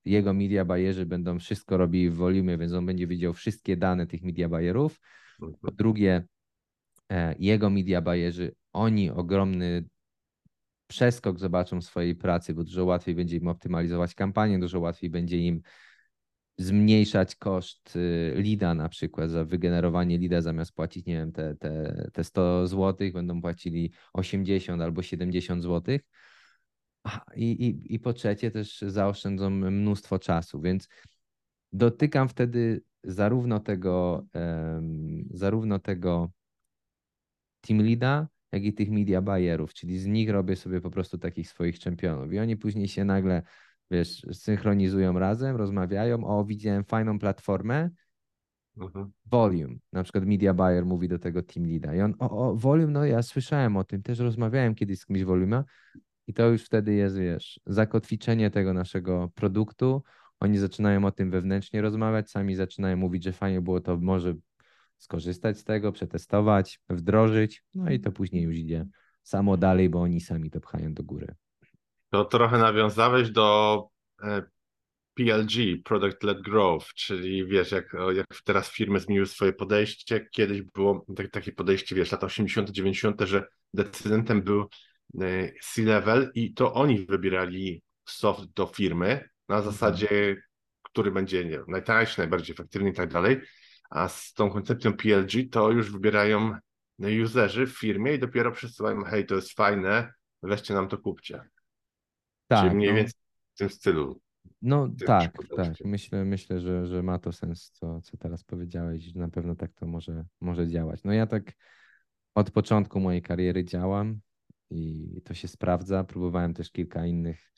jego media buyerzy będą wszystko robili w volumie, więc on będzie widział wszystkie dane tych media buyerów. Po Mhm. drugie, e, jego media buyerzy, oni ogromny przeskok zobaczą swojej pracy, bo dużo łatwiej będzie im optymalizować kampanię, dużo łatwiej będzie im zmniejszać koszt y, leada na przykład za wygenerowanie leada zamiast płacić, nie wiem, te, te, te 100 zł, będą płacili 80 albo 70 zł. I, i, I po trzecie też zaoszczędzą mnóstwo czasu, więc dotykam wtedy zarówno tego, em, zarówno tego team leada, jak i tych media buyerów, czyli z nich robię sobie po prostu takich swoich czempionów. I oni później się nagle, wiesz, synchronizują razem, rozmawiają, o widziałem fajną platformę, Mhm. Volume, na przykład media buyer mówi do tego team leada. I on, o, o Volume, no ja słyszałem o tym, też rozmawiałem kiedyś z kimś Voluma. I to już wtedy jest, wiesz, zakotwiczenie tego naszego produktu, oni zaczynają o tym wewnętrznie rozmawiać, sami zaczynają mówić, że fajnie było to może skorzystać z tego, przetestować, wdrożyć, no i to później już idzie samo dalej, bo oni sami to pchają do góry. To trochę nawiązałeś do e, PLG, Product Led Growth, czyli wiesz, jak, jak teraz firmy zmieniły swoje podejście, kiedyś było tak, takie podejście, wiesz, lata 80., 90., że decydentem był e, C-level i to oni wybierali soft do firmy na zasadzie, który będzie nie najtańszy, najbardziej efektywny i tak dalej, a z tą koncepcją PLG to już wybierają userzy w firmie i dopiero przesyłają, hej, to jest fajne, weźcie nam to kupcie. Czyli Tak, mniej no. więcej w tym stylu. No tym tak, tak. Myślę, myślę że, że ma to sens, co, co teraz powiedziałeś, że na pewno tak to może, może działać. No ja tak od początku mojej kariery działam i to się sprawdza. Próbowałem też kilka innych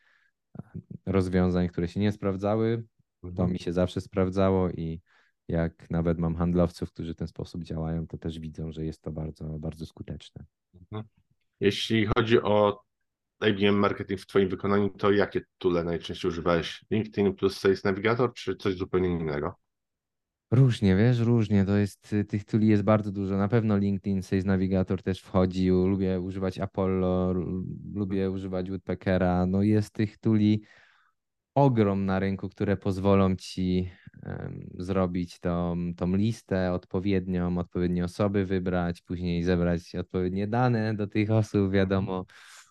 e, rozwiązań, które się nie sprawdzały. To Mhm. mi się zawsze sprawdzało i jak nawet mam handlowców, którzy w ten sposób działają, to też widzą, że jest to bardzo, bardzo skuteczne. Jeśli chodzi o IBM Marketing w Twoim wykonaniu, to jakie tule najczęściej używałeś? LinkedIn plus Sales Navigator, czy coś zupełnie innego? Różnie, wiesz, różnie. To jest, y, tych tuli jest bardzo dużo. Na pewno LinkedIn, Sales Navigator też wchodzi. Lubię używać Apollo, lubię używać Woodpeckera. No jest tych tuli ogrom na rynku, które pozwolą ci zrobić tą, tą listę odpowiednią, odpowiednie osoby wybrać, później zebrać odpowiednie dane do tych osób, wiadomo.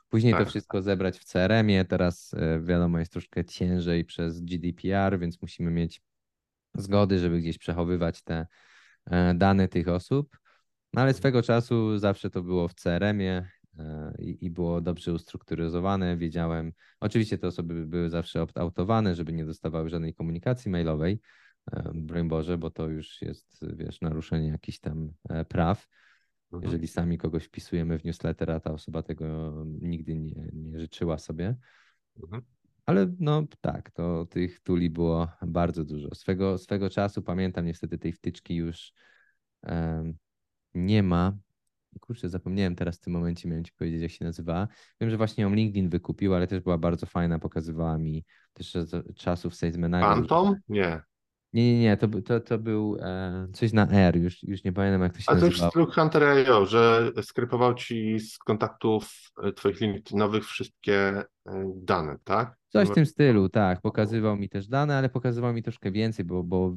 Później to Tak. wszystko zebrać w CRM-ie. Teraz e, wiadomo, jest troszkę ciężej przez GDPR, więc musimy mieć zgody, żeby gdzieś przechowywać te e, dane tych osób. No ale swego czasu zawsze to było w CRM-ie i, i było dobrze ustrukturyzowane. Wiedziałem, oczywiście te osoby były zawsze opt-outowane, żeby nie dostawały żadnej komunikacji mailowej, e, broń Boże, bo to już jest, wiesz, naruszenie jakichś tam e, praw. Mhm. Jeżeli sami kogoś wpisujemy w newsletter, a ta osoba tego nigdy nie, nie życzyła sobie. Mhm. Ale no tak, to tych tuli było bardzo dużo. Swego, swego czasu pamiętam, niestety tej wtyczki już em, nie ma. Kurczę, zapomniałem teraz w tym momencie, miałem ci powiedzieć, jak się nazywała. Wiem, że właśnie ją LinkedIn wykupił, ale też była bardzo fajna, pokazywała mi też czasów Sales Manager. Phantom? Nie. Nie, nie, nie, to, to, to był e, coś na R, już, już nie pamiętam jak to się A to już nazywało. stylu Hunter.io, że skrypował ci z kontaktów e, twoich LinkedInowych wszystkie e, dane, tak? Coś w tym stylu, tak. Pokazywał mi też dane, ale pokazywał mi troszkę więcej, bo, bo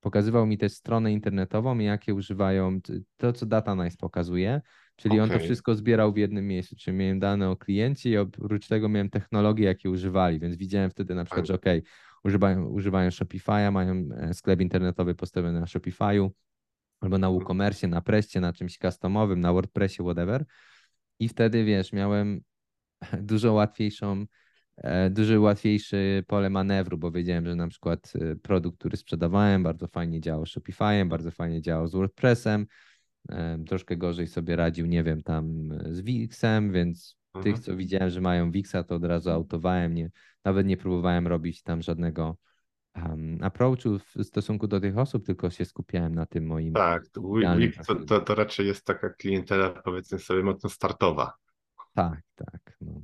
pokazywał mi też stronę internetową jakie używają, to co DataNice pokazuje, czyli on to wszystko zbierał w jednym miejscu, czyli miałem dane o kliencie i oprócz tego miałem technologie, jakie używali, więc widziałem wtedy na przykład, że okej, używają, używają Shopify'a, mają e, sklep internetowy postawiony na Shopify'u albo na WooCommerce, na Pressie, na czymś customowym, na WordPressie, whatever. I wtedy, wiesz, miałem <laughs> dużo łatwiejszą, dużo łatwiejszy pole manewru, bo wiedziałem, że na przykład e, produkt, który sprzedawałem, bardzo fajnie działał z Shopify'em, bardzo fajnie działał z WordPressem, e, troszkę gorzej sobie radził, nie wiem, tam e, z Wixem, więc Mhm. tych, co widziałem, że mają Wixa, to od razu autowałem, nie, nawet nie próbowałem robić tam żadnego um, approachu w stosunku do tych osób, tylko się skupiałem na tym moim. Tak, Wix to, to, to raczej jest taka klientela, powiedzmy sobie, mocno startowa. Tak, tak. No.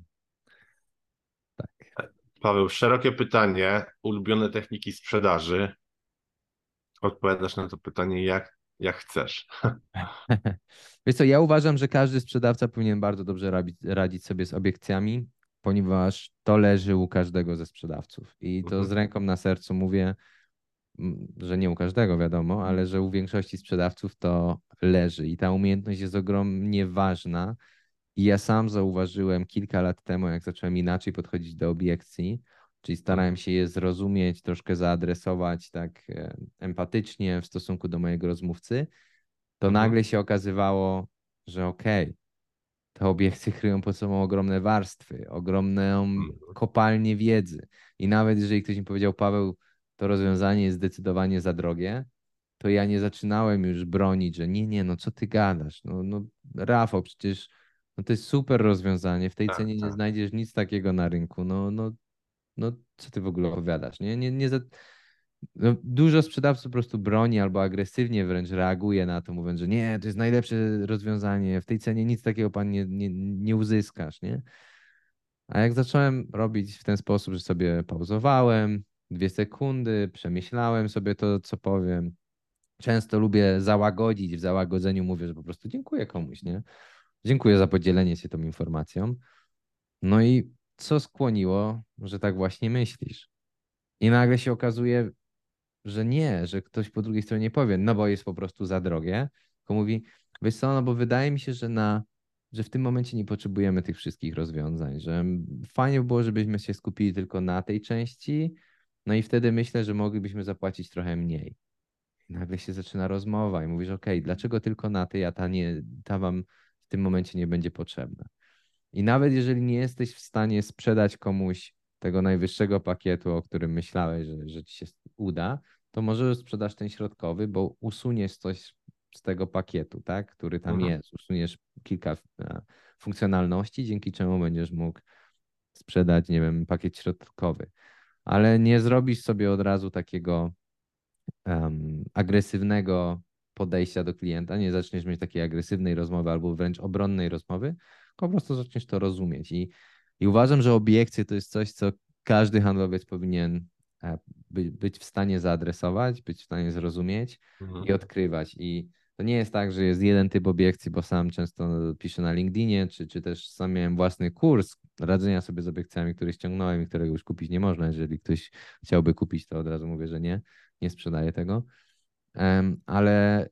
Paweł, szerokie pytanie, ulubione techniki sprzedaży. Odpowiadasz na to pytanie jak, jak chcesz. <laughs> Wiesz co, ja uważam, że każdy sprzedawca powinien bardzo dobrze radzić, radzić sobie z obiekcjami, ponieważ to leży u każdego ze sprzedawców. I to z Mhm. ręką na sercu mówię, że nie u każdego wiadomo, ale że u większości sprzedawców to leży i ta umiejętność jest ogromnie ważna. I ja sam zauważyłem kilka lat temu, jak zacząłem inaczej podchodzić do obiekcji, czyli starałem się je zrozumieć, troszkę zaadresować tak e, empatycznie w stosunku do mojego rozmówcy, to Mhm. nagle się okazywało, że okej, te obiekcje kryją pod sobą ogromne warstwy, ogromną Mhm. kopalnię wiedzy. I nawet jeżeli ktoś mi powiedział, Paweł, to rozwiązanie jest zdecydowanie za drogie, to ja nie zaczynałem już bronić, że nie, nie, no co ty gadasz? No, no Rafał, przecież no to jest super rozwiązanie, w tej Tak, cenie nie tak. znajdziesz nic takiego na rynku, no, no, no co ty w ogóle opowiadasz, nie? nie, nie za... no, dużo sprzedawców po prostu broni albo agresywnie wręcz reaguje na to, mówiąc, że nie, to jest najlepsze rozwiązanie, w tej cenie nic takiego pan nie, nie, nie uzyskasz, nie? A jak zacząłem robić w ten sposób, że sobie pauzowałem, dwie sekundy, przemyślałem sobie to, co powiem. Często lubię załagodzić, w załagodzeniu mówię, że po prostu dziękuję komuś, nie? Dziękuję za podzielenie się tą informacją. No i co skłoniło, że tak właśnie myślisz? I nagle się okazuje, że nie, że ktoś po drugiej stronie powie, no bo jest po prostu za drogie, tylko mówi, wiesz co, no bo wydaje mi się, że na, że w tym momencie nie potrzebujemy tych wszystkich rozwiązań, że fajnie by było, żebyśmy się skupili tylko na tej części, no i wtedy myślę, że moglibyśmy zapłacić trochę mniej. I nagle się zaczyna rozmowa i mówisz, ok, dlaczego tylko na tej, a ta, nie, ta wam w tym momencie nie będzie potrzebna. I nawet jeżeli nie jesteś w stanie sprzedać komuś tego najwyższego pakietu, o którym myślałeś, że, że ci się uda, to może sprzedasz ten środkowy, bo usuniesz coś z tego pakietu, tak, który tam Mhm. jest. Usuniesz kilka e, funkcjonalności, dzięki czemu będziesz mógł sprzedać, nie wiem, pakiet środkowy. Ale nie zrobisz sobie od razu takiego em, agresywnego podejścia do klienta, nie zaczniesz mieć takiej agresywnej rozmowy albo wręcz obronnej rozmowy, tylko po prostu zaczniesz to rozumieć. I, i uważam, że obiekcje to jest coś, co każdy handlowiec powinien e, by, być w stanie zaadresować, być w stanie zrozumieć Mhm. i odkrywać. I to nie jest tak, że jest jeden typ obiekcji, bo sam często piszę na LinkedInie, czy, czy też sam miałem własny kurs radzenia sobie z obiekcjami, który ściągnąłem i którego już kupić nie można. Jeżeli ktoś chciałby kupić, to od razu mówię, że nie, nie sprzedaję tego. Ale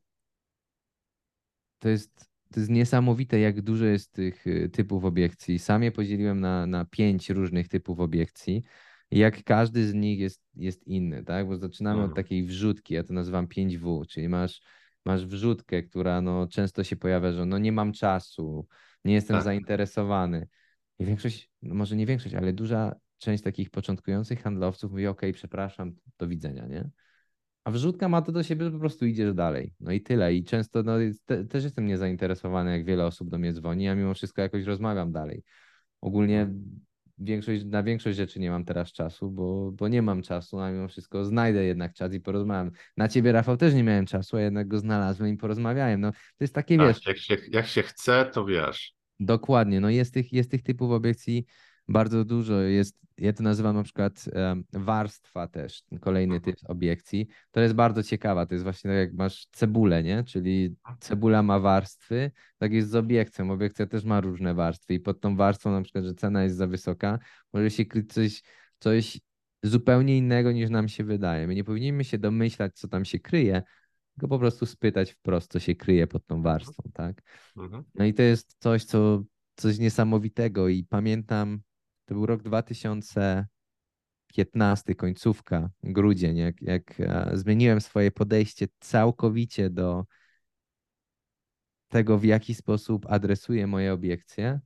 to jest, to jest niesamowite, jak dużo jest tych y, typów obiekcji. Sam je podzieliłem na, na pięć różnych typów obiekcji. I jak każdy z nich jest, jest inny, tak? Bo zaczynamy od Mhm. takiej wrzutki, ja to nazywam 5W, czyli masz, masz wrzutkę, która no, często się pojawia, że no nie mam czasu, nie jestem Tak. zainteresowany. I większość, no może nie większość, ale duża część takich początkujących handlowców mówi, ok, przepraszam, do widzenia, nie? A wrzutka ma to do siebie, że po prostu idziesz dalej. No i tyle. I często no, te, też jestem niezainteresowany, jak wiele osób do mnie dzwoni, a mimo wszystko jakoś rozmawiam dalej. Ogólnie większość, na większość rzeczy nie mam teraz czasu, bo, bo nie mam czasu, a mimo wszystko znajdę jednak czas i porozmawiam. Na ciebie, Rafał, też nie miałem czasu, a jednak go znalazłem i porozmawiałem. No, to jest takie, Tak, wiesz, jak się, jak się chce, to wiesz. Dokładnie, no jest tych, jest tych typów obiekcji bardzo dużo. Jest, ja to nazywam na przykład warstwa też, kolejny typ obiekcji. To jest bardzo ciekawa, to jest właśnie tak jak masz cebulę, nie? Czyli cebula ma warstwy, tak jest z obiekcją. Obiekcja też ma różne warstwy i pod tą warstwą na przykład, że cena jest za wysoka, może się kryć coś, coś zupełnie innego niż nam się wydaje. My nie powinniśmy się domyślać, co tam się kryje, tylko po prostu spytać wprost, co się kryje pod tą warstwą, tak? Mhm. No i to jest coś, co coś niesamowitego i pamiętam, to był rok 2015, końcówka, grudzień, jak, jak e, zmieniłem swoje podejście całkowicie do tego, w jaki sposób adresuję moje obiekcje,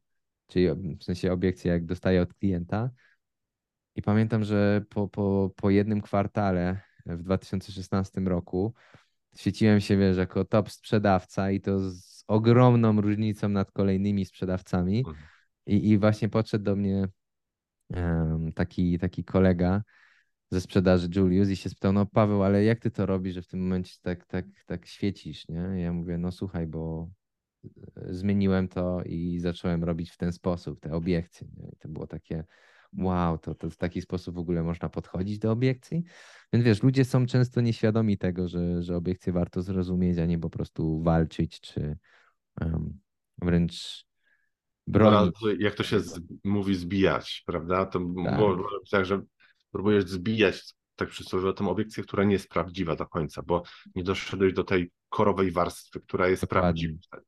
czyli w sensie obiekcje, jak dostaję od klienta. I pamiętam, że po, po, po jednym kwartale w 2016 roku świeciłem się, wiesz, jako top sprzedawca i to z ogromną różnicą nad kolejnymi sprzedawcami. Mhm. I, i właśnie podszedł do mnie taki, taki kolega ze sprzedaży Julius i się spytał, no Paweł, ale jak ty to robisz, że w tym momencie tak, tak, tak świecisz, nie? I ja mówię, no słuchaj, bo e, zmieniłem to i zacząłem robić w ten sposób te obiekcje. Nie? I to było takie, wow, to, to w taki sposób w ogóle można podchodzić do obiekcji. Więc wiesz, ludzie są często nieświadomi tego, że, że obiekcje warto zrozumieć, a nie po prostu walczyć, czy em, wręcz jak to się z, mówi, zbijać, prawda? To Tak. było tak, że próbujesz zbijać tak przysłowiowo tę obiekcję, która nie jest prawdziwa do końca, bo nie doszedłeś do tej korowej warstwy, która jest Dokładnie. prawdziwa.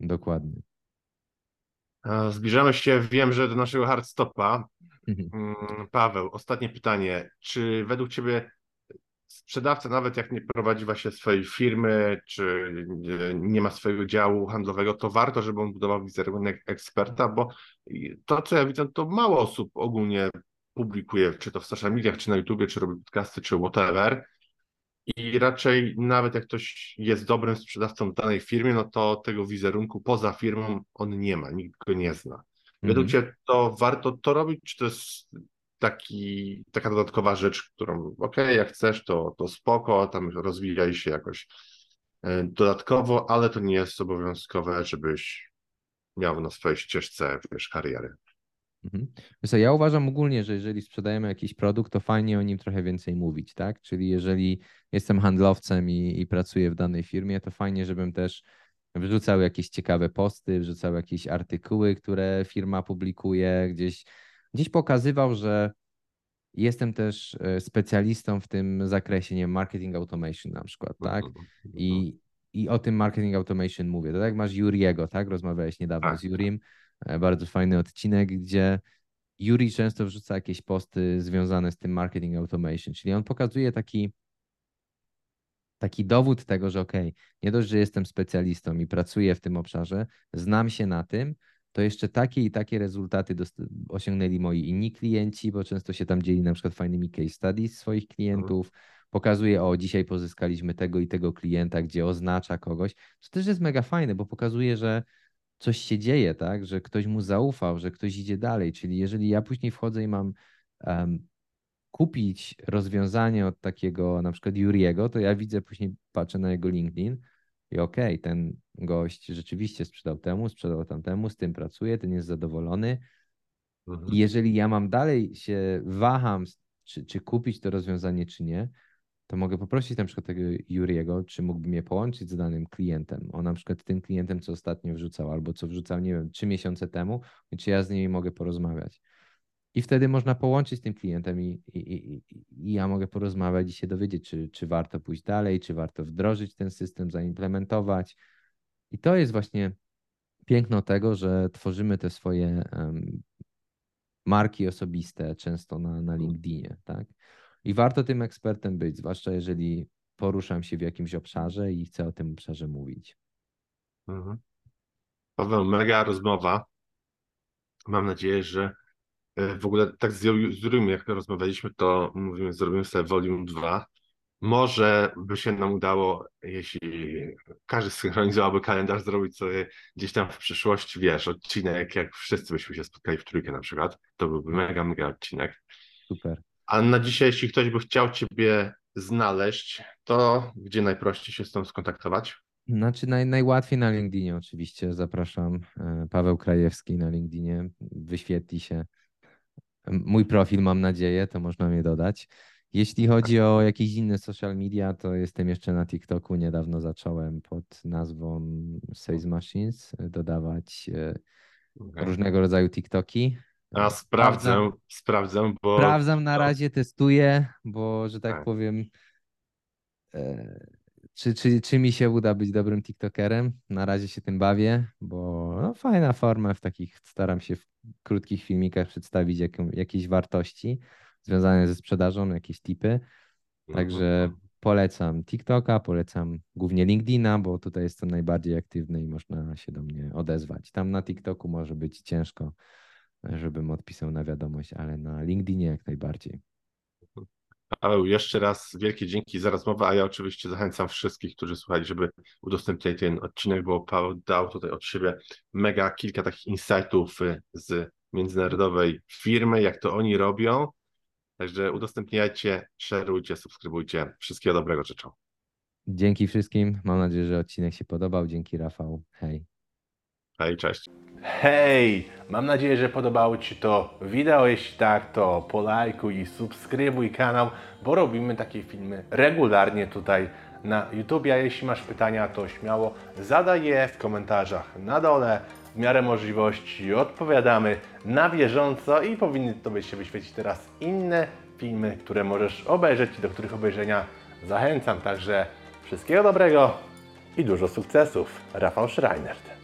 Dokładnie. Zbliżamy się, wiem, że do naszego hardstopa. Mhm. Mm, Paweł, ostatnie pytanie. Czy według Ciebie sprzedawca, nawet jak nie prowadzi właśnie swojej firmy, czy nie- ma swojego działu handlowego, to warto, żeby on budował wizerunek eksperta, bo to, co ja widzę, to mało osób ogólnie publikuje, czy to w social mediach, czy na YouTubie, czy robi podcasty, czy whatever. I raczej nawet jak ktoś jest dobrym sprzedawcą w danej firmie, no to tego wizerunku poza firmą on nie ma, nikt go nie zna. Według Mhm. To warto to robić, czy to jest taki, taka dodatkowa rzecz, którą okej, jak chcesz, to, to spoko, tam rozwijaj się jakoś e, dodatkowo, ale to nie jest obowiązkowe, żebyś miał na swojej ścieżce, wiesz, kariery. Mhm. Ja uważam ogólnie, że jeżeli sprzedajemy jakiś produkt, to fajnie o nim trochę więcej mówić, tak? Czyli jeżeli jestem handlowcem i, i pracuję w danej firmie, to fajnie, żebym też wrzucał jakieś ciekawe posty, wrzucał jakieś artykuły, które firma publikuje, gdzieś, gdzieś pokazywał, że jestem też e, specjalistą w tym zakresie, nie wiem, marketing automation na przykład, tak? Mhm. I, I o tym marketing automation mówię. To tak masz Juriego, tak? Rozmawiałeś niedawno Tak, z Jurim. E, Bardzo fajny odcinek, gdzie Juri często wrzuca jakieś posty związane z tym marketing automation, czyli on pokazuje taki, taki dowód tego, że okej, nie dość, że jestem specjalistą i pracuję w tym obszarze, znam się na tym, to jeszcze takie i takie rezultaty osiągnęli moi inni klienci, bo często się tam dzieli na przykład fajnymi case studies swoich klientów, pokazuje, o dzisiaj pozyskaliśmy tego i tego klienta, gdzie oznacza kogoś. To też jest mega fajne, bo pokazuje, że coś się dzieje, tak, że ktoś mu zaufał, że ktoś idzie dalej, czyli jeżeli ja później wchodzę i mam em, kupić rozwiązanie od takiego na przykład Juriego, to ja widzę później, patrzę na jego LinkedIn i okej, ten gość rzeczywiście sprzedał temu, sprzedał tamtemu, z tym pracuje, ten jest zadowolony. Mhm. I jeżeli ja mam dalej się waham, czy, czy kupić to rozwiązanie, czy nie, to mogę poprosić na przykład tego Juriego, czy mógłby mnie połączyć z danym klientem. On na przykład tym klientem, co ostatnio wrzucał, albo co wrzucał, nie wiem, trzy miesiące temu, czy ja z nimi mogę porozmawiać. I wtedy można połączyć z tym klientem i, i, i, i ja mogę porozmawiać i się dowiedzieć, czy, czy warto pójść dalej, czy warto wdrożyć ten system, zaimplementować. I to jest właśnie piękno tego, że tworzymy te swoje em, marki osobiste często na, na LinkedInie, tak? I warto tym ekspertem być, zwłaszcza jeżeli poruszam się w jakimś obszarze i chcę o tym obszarze mówić. Mhm. Paweł, mega rozmowa. Mam nadzieję, że w ogóle tak z Ju- z Jurym, jak rozmawialiśmy, to mówimy, zrobimy sobie volume 2, Może by się nam udało, jeśli każdy synchronizowałby kalendarz, zrobić sobie gdzieś tam w przyszłości, wiesz, odcinek, jak wszyscy byśmy się spotkali w trójkę na przykład. To byłby mega, mega odcinek. Super. A na dzisiaj, jeśli ktoś by chciał Ciebie znaleźć, to gdzie najprościej się z tą skontaktować? Znaczy naj, najłatwiej na LinkedInie oczywiście. Zapraszam. e, Paweł Krajewski na LinkedInie. Wyświetli się mój profil, mam nadzieję, to można mnie dodać. Jeśli chodzi o jakieś inne social media, to jestem jeszcze na TikToku. Niedawno zacząłem pod nazwą Sales Machines dodawać e, różnego rodzaju TikToki. A sprawdzę, sprawdzę, bo Sprawdzam na razie, testuję, bo że tak Tak. powiem, e, czy, czy, czy mi się uda być dobrym TikTokerem? Na razie się tym bawię, bo no, fajna forma w takich, staram się w krótkich filmikach przedstawić jaką, jakieś wartości związane ze sprzedażą, jakieś tipy. Także Mhm. polecam TikToka, polecam głównie LinkedIna, bo tutaj jestem najbardziej aktywny i można się do mnie odezwać. Tam na TikToku może być ciężko, żebym odpisał na wiadomość, ale na LinkedInie jak najbardziej. Paweł, jeszcze raz wielkie dzięki za rozmowę, a ja oczywiście zachęcam wszystkich, którzy słuchali, żeby udostępniali ten odcinek, bo Paweł dał tutaj od siebie mega kilka takich insightów y, z międzynarodowej firmy, jak to oni robią. Także udostępniajcie, szerujcie, subskrybujcie. Wszystkiego dobrego życzę. Dzięki wszystkim. Mam nadzieję, że odcinek się podobał. Dzięki Rafał. Hej. Hej, cześć. Hej! Mam nadzieję, że podobało Ci to wideo. Jeśli tak, to polajkuj i subskrybuj kanał, bo robimy takie filmy regularnie tutaj na YouTube. A jeśli masz pytania, to śmiało zadaj je w komentarzach na dole. W miarę możliwości odpowiadamy na bieżąco i powinny Tobie się wyświecić teraz inne filmy, które możesz obejrzeć i do których obejrzenia zachęcam. Także wszystkiego dobrego i dużo sukcesów. Rafał Schreinert.